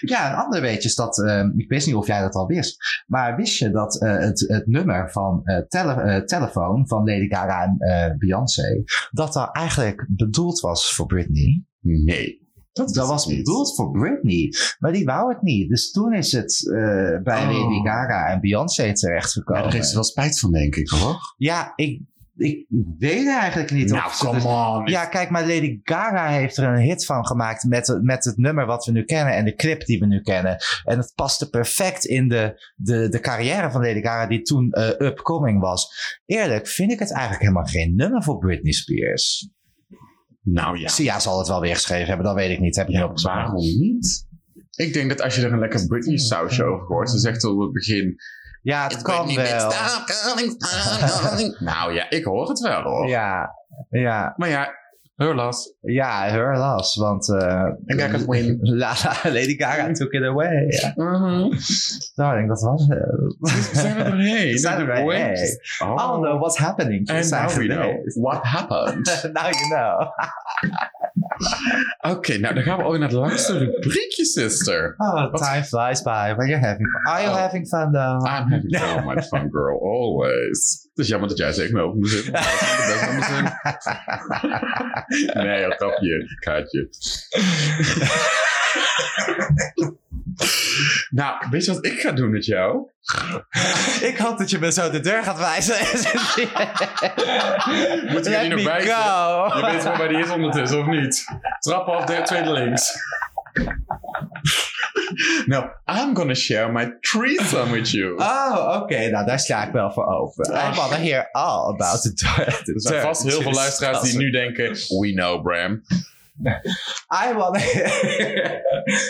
ja, een ander weetje is dat, eh, ik wist niet of jij dat al wist, maar wist je dat eh, het, het nummer van eh tele, eh, telefoon van Lady Gaga en eh, Beyoncé, dat dat eigenlijk bedoeld was voor Britney? Nee. Dat, Dat is was het bedoeld voor Britney, maar die wou het niet. Dus toen is het eh, bij Oh. Lady Gaga en Beyoncé Ja, terechtgekomen. daar heeft ze wel spijt van, denk ik hoor. Ja, ik, ik weet eigenlijk niet Nou, of ze come dus- on. Ja, kijk, maar Lady Gaga heeft er een hit van gemaakt met, met het nummer wat we nu kennen en de clip die we nu kennen. En het paste perfect in de, de, de carrière van Lady Gaga die toen eh, upcoming was. Eerlijk vind ik het eigenlijk helemaal geen nummer voor Britney Spears. Nou ja. Sia zal het wel weer geschreven hebben, dat weet ik niet. Heb Ja, waarom niet? Ik denk dat als je er een lekker Britney sausje over gooit, dan zegt op het begin... Ja, het "It's kan wel. bitch, stop calling, stop calling." nou ja, ik hoor het wel hoor. Ja, ja, Maar ja, her loss. ja, her loss, want uh, En Gaga's win. [LAUGHS] La, la, Lady Gaga took it away. Ja. Nou, ik denk dat was. eh, We zijn er doorheen. [LAUGHS] We zijn er. Oh Oh, no, what's happening? And now we know what happened. [LAUGHS] Now you know. Oké, nou dan gaan we alweer naar het laatste rubriekje, sister. Oh, Wat- time flies by when you're having fun. Are you Oh. having fun though? I'm having so much fun, girl. Always. Het is jammer dat jij zegt me over mijn zin. [LAUGHS] Nee, grapje. Kaartje. [LAUGHS] nou, weet je wat ik ga doen met jou? [LAUGHS] ik hoop dat je me zo de deur gaat wijzen. Moeten we die nog go. Je weet wel waar die is ondertussen, of niet? Trap af, de tweede links. [LAUGHS] nou, I'm gonna share my threesome with you. Oh, oké. Nou, daar sta ik wel voor open. I want to hear all about the door. er zijn vast heel veel luisteraars die nu denken, we know Bram. I want to hear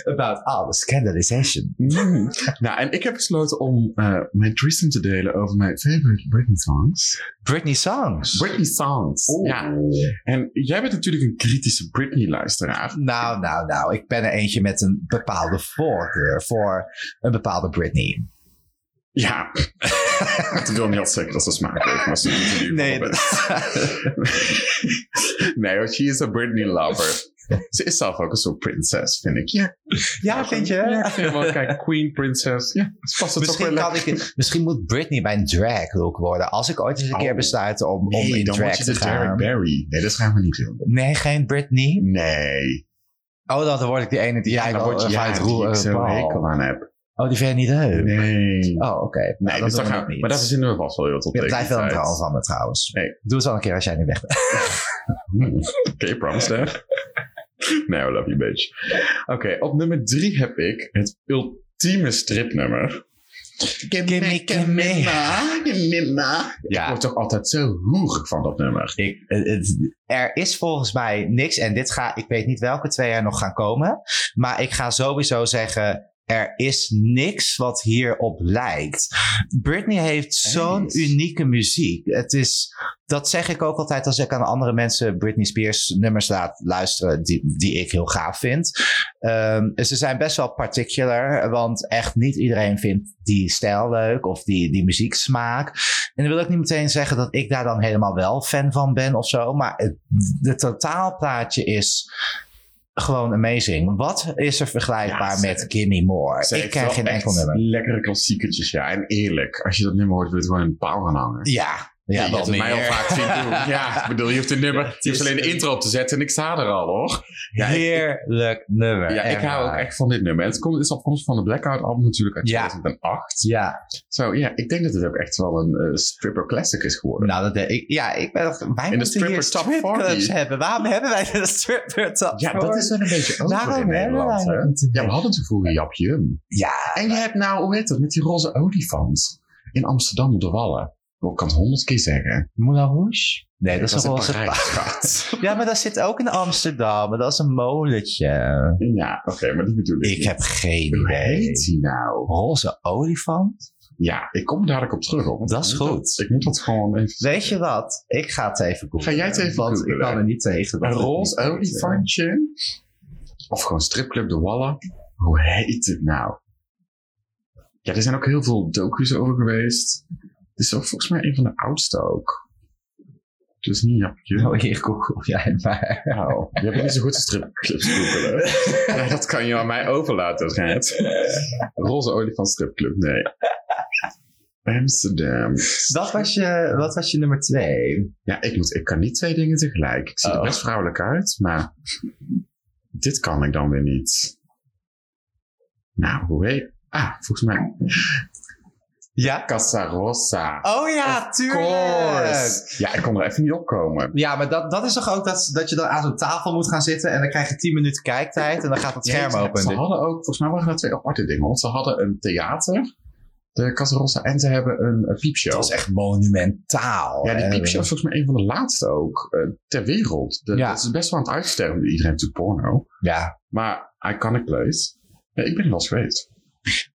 about all the scandalization. Mm. nou, en ik heb besloten om eh, mijn threesome te delen over mijn favorite Britney songs. Britney songs. Britney songs, ja. En jij bent natuurlijk een kritische Britney-luisteraar. Nou, nou, nou. Ik ben er eentje met een bepaalde voorkeur voor een bepaalde Britney. Ja. Ik wil niet altijd zeggen dat ze smaak heeft, maar ze doet het Nee, nee, hoor, she is a Britney lover. Ze is zelf ook een soort prinses, vind ik. Ja, Ja, vind je? Ja, ik vind wel, kijk, queen, prinses. Ja, past het Misschien, wel kan lekker. ik, misschien moet Britney mijn drag look worden. Als ik ooit eens een keer Oh. besluit om, om Nee, in dan drag word je te de Derek gaan. Barry. Nee, dat gaan we niet doen. Nee, geen Britney. Nee. Oh, dan word ik die ene die jij dan je ja, gaat die roeren. ik zo Paul. hekel aan heb. Oh, die vind je niet leuk? Nee. Oh, oké. Nou, Nee, dat dus doen dan we gaan nog we, niet. maar dat verzinnen we vast wel heel tot blijft die wel een trouw van me trouwens. Nee. Doe het wel een keer als jij nu weg bent. [LAUGHS] Oké, promise that. nee, I love you, bitch. Oké, op nummer drie heb ik het ultieme stripnummer. Gimme, gimme. gimme. Ik Ja. word toch altijd zo hoerig van dat nummer. Ik, het- het- er is volgens mij niks, en dit ga, ik weet niet welke twee er nog gaan komen, maar ik ga sowieso zeggen, er is niks wat hierop lijkt. Britney heeft zo'n unieke muziek. Het is, dat zeg ik ook altijd als ik aan andere mensen Britney Spears nummers laat luisteren, die, die ik heel gaaf vind. Ehm, ze zijn best wel particular, want echt niet iedereen vindt die stijl leuk of die, die muzieksmaak. En dan wil ik niet meteen zeggen dat ik daar dan helemaal wel fan van ben of zo. Maar het de totaalplaatje is gewoon amazing. Wat is er vergelijkbaar Ja, met Gimme More? Ik ken geen enkel nummer. Lekkere klassiekertjes, ja. En eerlijk, als je dat nummer hoort, wil je het gewoon in de paal gaan hangen. Ja, ja, het mij al vaak zien doen. Ja, [LAUGHS] ik bedoel, je hoeft een nummer, je hoeft alleen de intro op te zetten en ik sta er al, hoor. Ja, ik- Heerlijk nummer. Ja, ik hou ook echt van dit nummer. Het komt, het is afkomstig van de Blackout album natuurlijk uit Ja. 2008. Ja, Zo, ja, ik denk dat het ook echt wel een eh, stripper classic is geworden. nou, dat, ik, ja, ik ben, wij In de stripper top stripclubs 40. hebben. Waarom hebben wij de stripper top ja, dat is wel een beetje over Waarom in hebben Nederland, wij hè? dat? Ja, we hadden toen vroeger Jap Jum. Ja, En je hebt nou, hoe heet dat, met die roze olifant in Amsterdam op de Wallen. Ik kan het honderd keer zeggen. Moulin Rouge? Nee, dat is een roze paard. [LAUGHS] Ja, maar dat zit ook in Amsterdam. maar Dat is een molentje. Ja, oké, maar die bedoel ik Ik niet. heb geen Hoe idee. heet die nou? Roze olifant? Ja, ik kom er dadelijk op terug. Hoor, want Dat is goed. ik moet dat gewoon even... Weet je wat? Ik ga het even googlen. Ga jij het even Want googlen? ik kan er niet tegen. dat Een roze olifantje. Of gewoon stripclub De Wallen. Hoe heet het nou? Ja, er zijn ook heel veel docu's over geweest. Het is ook volgens mij een van de oudste ook. Dus niet Japje. Oh, hier google [LAUGHS] jij maar. Nou, je hebt niet zo goed de stripclubs googelen. ja, dat kan je aan mij overlaten, Gert. Roze olifant stripclub, nee. Amsterdam. Dat was je, wat was je nummer twee? Ja, ik, moet, ik kan niet twee dingen tegelijk. Ik zie er Oh. best vrouwelijk uit, maar dit kan ik dan weer niet. Nou, hoe heet... Ah, volgens mij Ja? Casa Rosa. Oh ja, Of tuurlijk! course. Ja, ik kon er even niet opkomen. Ja, maar dat, dat is toch ook dat, dat je dan aan zo'n tafel moet gaan zitten en dan krijg je 10 minuten kijktijd en dan gaat het scherm Ja, open. Ze hadden ook, volgens mij waren dat twee aparte dingen. Want ze hadden een theater, de Casa Rosa, en ze hebben een, een piepshow. Dat was echt monumentaal. Ja, die piepshow is volgens mij een van de laatste ook eh, ter wereld. De, Ja. Dat is best wel aan het uitsterven. Iedereen natuurlijk porno. Ja, Maar Iconic Place. Ja, ik ben er wel eens geweest.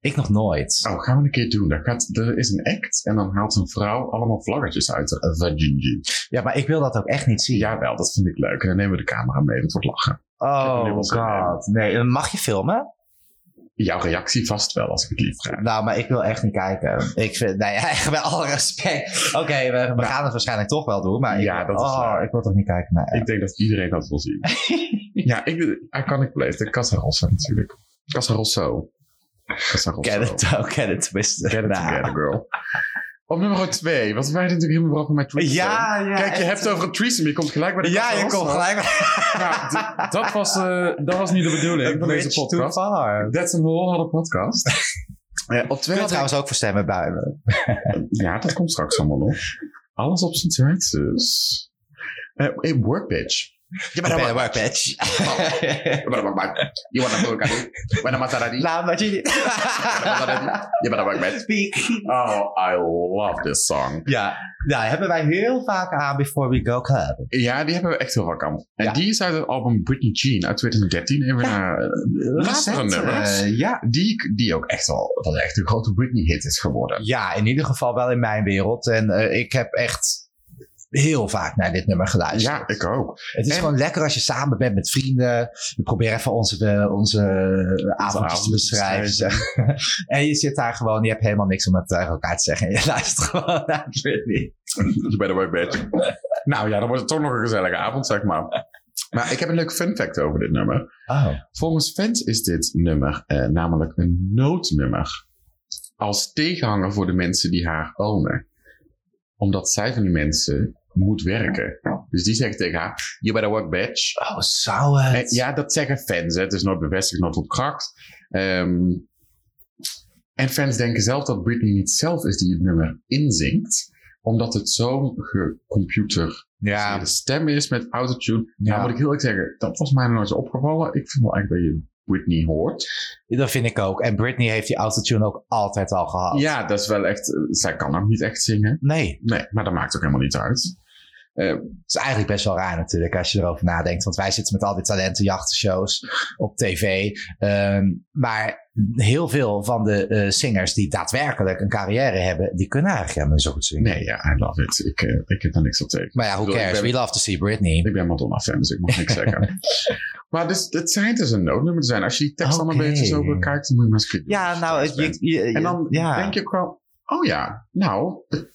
Ik nog nooit. Oh, gaan we een keer doen. Daar gaat, er is een act en dan haalt een vrouw allemaal vlaggetjes uit de vagina. Ja, maar ik wil dat ook echt niet zien. Jawel, dat vind ik leuk. En dan nemen we de camera mee. Dat wordt lachen. Ik Oh wel god. Nee, mag je filmen? Jouw reactie vast wel, als ik het lief vraag. Nou, maar ik wil echt niet kijken. Ik vind, nee, [LAUGHS] echt met alle respect. Oké, we, we gaan het waarschijnlijk toch wel doen, maar ik, Ja, dat is oh, ik wil toch niet kijken naar. Ik denk dat iedereen dat wil zien. [LAUGHS] ja, ik, Iconic Place. De Casa Rossa natuurlijk. Casa Rosso. Rosso. Get it, oh, get it twisted. Get it Nou. together, girl. Op nummer twee, want wij natuurlijk helemaal over mijn threesome. Ja, ja. Kijk, je echt. hebt het over een threesome, je komt gelijk bij de Ja, je komt gelijk. [LAUGHS] Nou, d- dat, was, eh, dat was niet de bedoeling van deze Bridge too podcast. far. That's a whole other podcast. [LAUGHS] Ja, op Kun twee ik- trouwens ook voor stemmen buigen. [LAUGHS] Ja, dat komt straks allemaal nog. Alles op zijn tijd dus. Eh hey, workbench. Je bent. Je bent een Maserati. Laat maar je. Speak. Oh, I love this song. Ja, nou, hebben wij heel vaak aan Before We Go Club. Ja, die hebben we echt heel vaak aan. En Ja. die is uit het album Britney Jean uit 2013. Even nummers. eh, ja. Die, die ook echt wel, wat echt een grote Britney hit is geworden. ja, in ieder geval wel in mijn wereld. En eh, ik heb echt heel vaak naar dit nummer geluisterd. Ja, ik ook. Het is En- gewoon lekker als je samen bent met vrienden. We proberen even onze, eh, onze avondjes te beschrijven. en je zit daar gewoon, je hebt helemaal niks om het tegen elkaar te zeggen. En je [LAUGHS] luistert gewoon naar Britney. Je bent workbench. nou ja, dan wordt het toch nog een gezellige avond, zeg maar. Maar ik heb een leuk fun fact over dit nummer. Oh. Volgens fans is dit nummer eh, namelijk een noodnummer. Als tegenhanger voor de mensen die haar ownen. Omdat zij van die mensen moet werken. Dus die zeggen tegen haar, you better work bitch. Oh, zou En ja, dat zeggen fans. Hè. Het is nooit bevestigd, nooit opgekracht. Ehm en fans denken zelf dat Britney niet zelf is die het nummer inzingt. Omdat het zo'n gecomputer ja. de stem is met autotune. Ja. Nou moet ik heel eerlijk zeggen, dat was mij nog nooit opgevallen. Ik vind wel eigenlijk dat je Britney hoort. Dat vind ik ook. En Britney heeft die autotune ook altijd al gehad. Ja, dat is wel echt... eh, zij kan ook niet echt zingen. Nee, Nee, maar dat maakt ook helemaal niet uit. Eh, het is eigenlijk best wel raar natuurlijk als je erover nadenkt. Want wij zitten met al die talentenjachtenshows op tv. Ehm, maar heel veel van de eh, zingers die daadwerkelijk een carrière hebben, die kunnen eigenlijk helemaal niet zo goed zingen. nee, ja, I love it. Ik, ik heb daar niks op tegen. Maar ja, who bedoel, cares? We love to see Britney. ik ben Madonna-fan, dus ik mag niks zeggen. [LAUGHS] Maar dus, het schijnt dus een noodnummer te zijn. Als je die tekst allemaal Oké. een beetje zo bekijkt, dan moet je maar eens. Ja, nou, je, je- En dan ja. denk je wel, oh ja, nou, het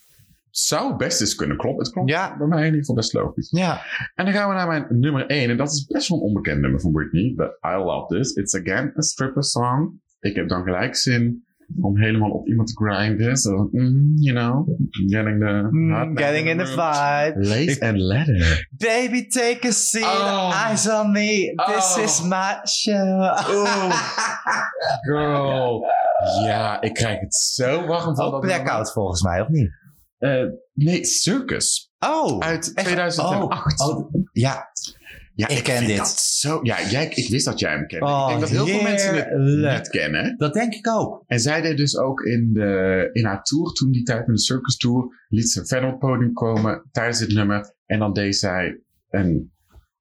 zou best eens kunnen kloppen. Het klopt Ja. bij mij in ieder geval best logisch. Ja, En dan gaan we naar mijn nummer 1. En dat is best wel een onbekend nummer van Britney. But I love this. It's again a stripper song. Ik heb dan gelijk zin om helemaal op iemand te grinden. So, mm, you know, getting the... Mm, getting in the vibe. Lace and leather. Baby, take a seat. Oh. Eyes on me. This Oh. is my show. Oeh. [LAUGHS] Girl. Ja, ik krijg het zo warm van dat blackout volgens mij, of niet? Eh, nee, Circus. Oh. Uit echt? 2008. Oh, oh, ja. Ja, Ik ken dit. dat zo. Ja, jij, ik wist dat jij hem kende. Oh, ik denk dat heel veel mensen het niet kennen. Dat denk ik ook. En zij deed dus ook in, de, in haar tour, toen die tijd met de Circus Tour, liet ze verder op het podium komen tijdens dit nummer. En dan deed zij een,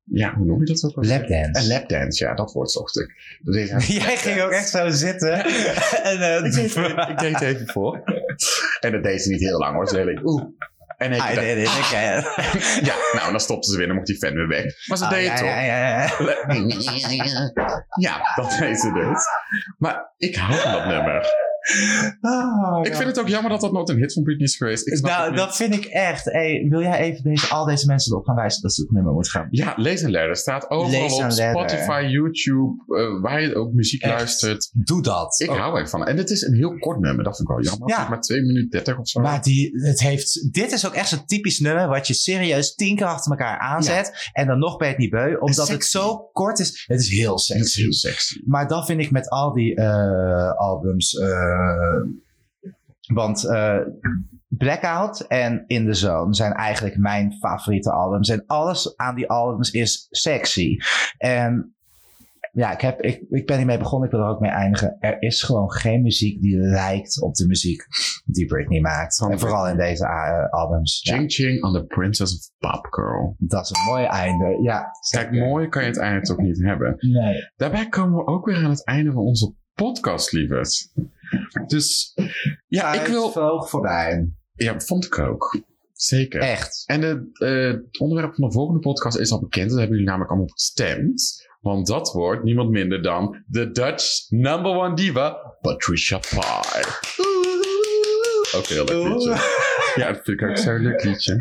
ja, hoe noem je dat ook? Lapdance. Een lapdance, ja, dat woord zocht ik. [LAUGHS] Jij ging ook echt zo zitten. [LAUGHS] en, eh, ik, deed, ik deed het even voor. En dat deed ze niet heel lang hoor. Ze deed oeh. En ik again. [LAUGHS] ja, nou, dan stopte ze weer, dan mocht die fan weer weg. Maar ze Ah, deed ja, het toch. ja, ja, ja. [LAUGHS] Ja, dat deed ze dus. Maar ik hou van dat nummer. Oh, Ik vind het ook jammer dat dat nooit een hit van Britney is geweest. Ik Nou, dat vind ik echt. Hey, wil jij even deze, al deze mensen erop gaan wijzen dat ze het nummer moet gaan? Ja, Lees en Ladder staat overal op. Spotify, YouTube, eh, waar je ook muziek Echt? luistert. Doe dat. Ik Oh. hou er van. En het is een heel kort nummer, dat vind ik wel jammer. Ja. Maar 2 minuten 30 of zo. Maar die, het heeft, dit is ook echt zo'n typisch nummer wat je serieus tien keer achter elkaar aanzet. En dan nog ben je het niet beu. Omdat het sexy. zo kort is. Het is heel het is sexy. heel sexy. Maar dat vind ik met al die eh, albums. eh, want eh, Blackout en In The Zone zijn eigenlijk mijn favoriete albums. En alles aan die albums is sexy. En ja, ik, heb, ik, ik ben hiermee begonnen. Ik wil er ook mee eindigen. Er is gewoon geen muziek die lijkt op de muziek die Britney maakt. En vooral in deze eh, albums. Ja, Ching Ching on the Princess of Pop Girl. dat is een mooi einde. Ja, Kijk, mooi kan je het einde toch niet hebben. Nee. Daarbij komen we ook weer aan het einde van onze podcast, lieverd. Dus ja, ik wil... vloog voorbij. Ja, vond ik ook. Zeker. Echt. En de, eh, het onderwerp van de volgende podcast is al bekend. Dat hebben jullie namelijk allemaal gestemd. Want dat wordt niemand minder dan de Dutch number one diva, Patricia Pai. Ook heel leuk liedje. Ja, dat vind ik ook zo'n leuk liedje.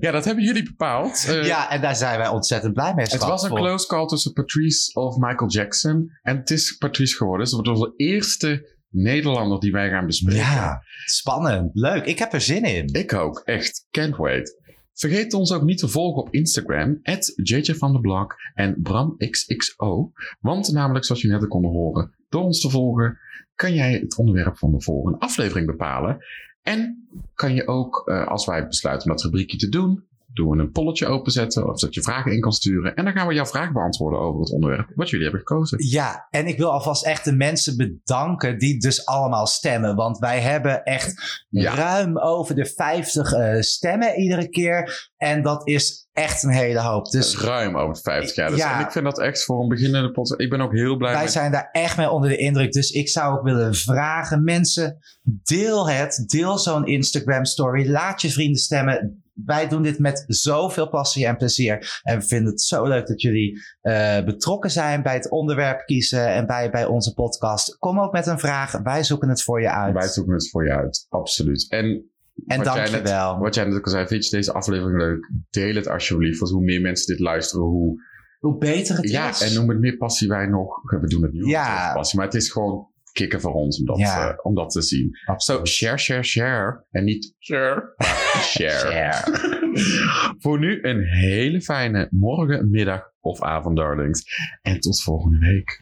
Ja, dat hebben jullie bepaald. Eh, Ja, en daar zijn wij ontzettend blij mee. Het was een voor- close call tussen Patrice of Michael Jackson. En het is Patrice geworden. Dus het wordt onze eerste Nederlander die wij gaan bespreken. Ja, spannend. Leuk. Ik heb er zin in. Ik ook, echt. Can't wait. Vergeet ons ook niet te volgen op Instagram, JJ van de Blog en BramXXO. Want namelijk, zoals jullie net konden horen, door ons te volgen, kan jij het onderwerp van de volgende aflevering bepalen. En kan je ook, eh, als wij besluiten om dat rubriekje te doen, doen we een polletje openzetten of dat je vragen in kan sturen. En dan gaan we jouw vraag beantwoorden over het onderwerp wat jullie hebben gekozen. Ja, en ik wil alvast echt de mensen bedanken die dus allemaal stemmen. Want wij hebben echt Ja. ruim over de 50 eh, stemmen iedere keer. En dat is echt een hele hoop. Dus Ruim over 50 jaar. Dus Ja. En ik vind dat echt voor een beginnende podcast. Ik ben ook heel blij wij met zijn daar echt mee onder de indruk. Dus ik zou ook willen vragen, mensen, deel het. Deel zo'n Instagram story. Laat je vrienden stemmen. Wij doen dit met zoveel passie en plezier. En we vinden het zo leuk dat jullie eh, betrokken zijn bij het onderwerp kiezen en bij, bij onze podcast. Kom ook met een vraag. Wij zoeken het voor je uit. Wij zoeken het voor je uit, absoluut. En, en dank je wel. wat jij net ook al zei, vind je deze aflevering leuk? Deel het alsjeblieft, want hoe meer mensen dit luisteren, hoe hoe beter het Ja, is. en noem het meer passie wij nog. We doen het nu Ja. met passie, maar het is gewoon kicken voor ons om dat, Ja. eh, om dat te zien. Zo, Absoluut. share, share, share. En niet share, maar share. [LAUGHS] Share. [LAUGHS] voor nu een hele fijne morgen, middag of avond, darlings. En tot volgende week.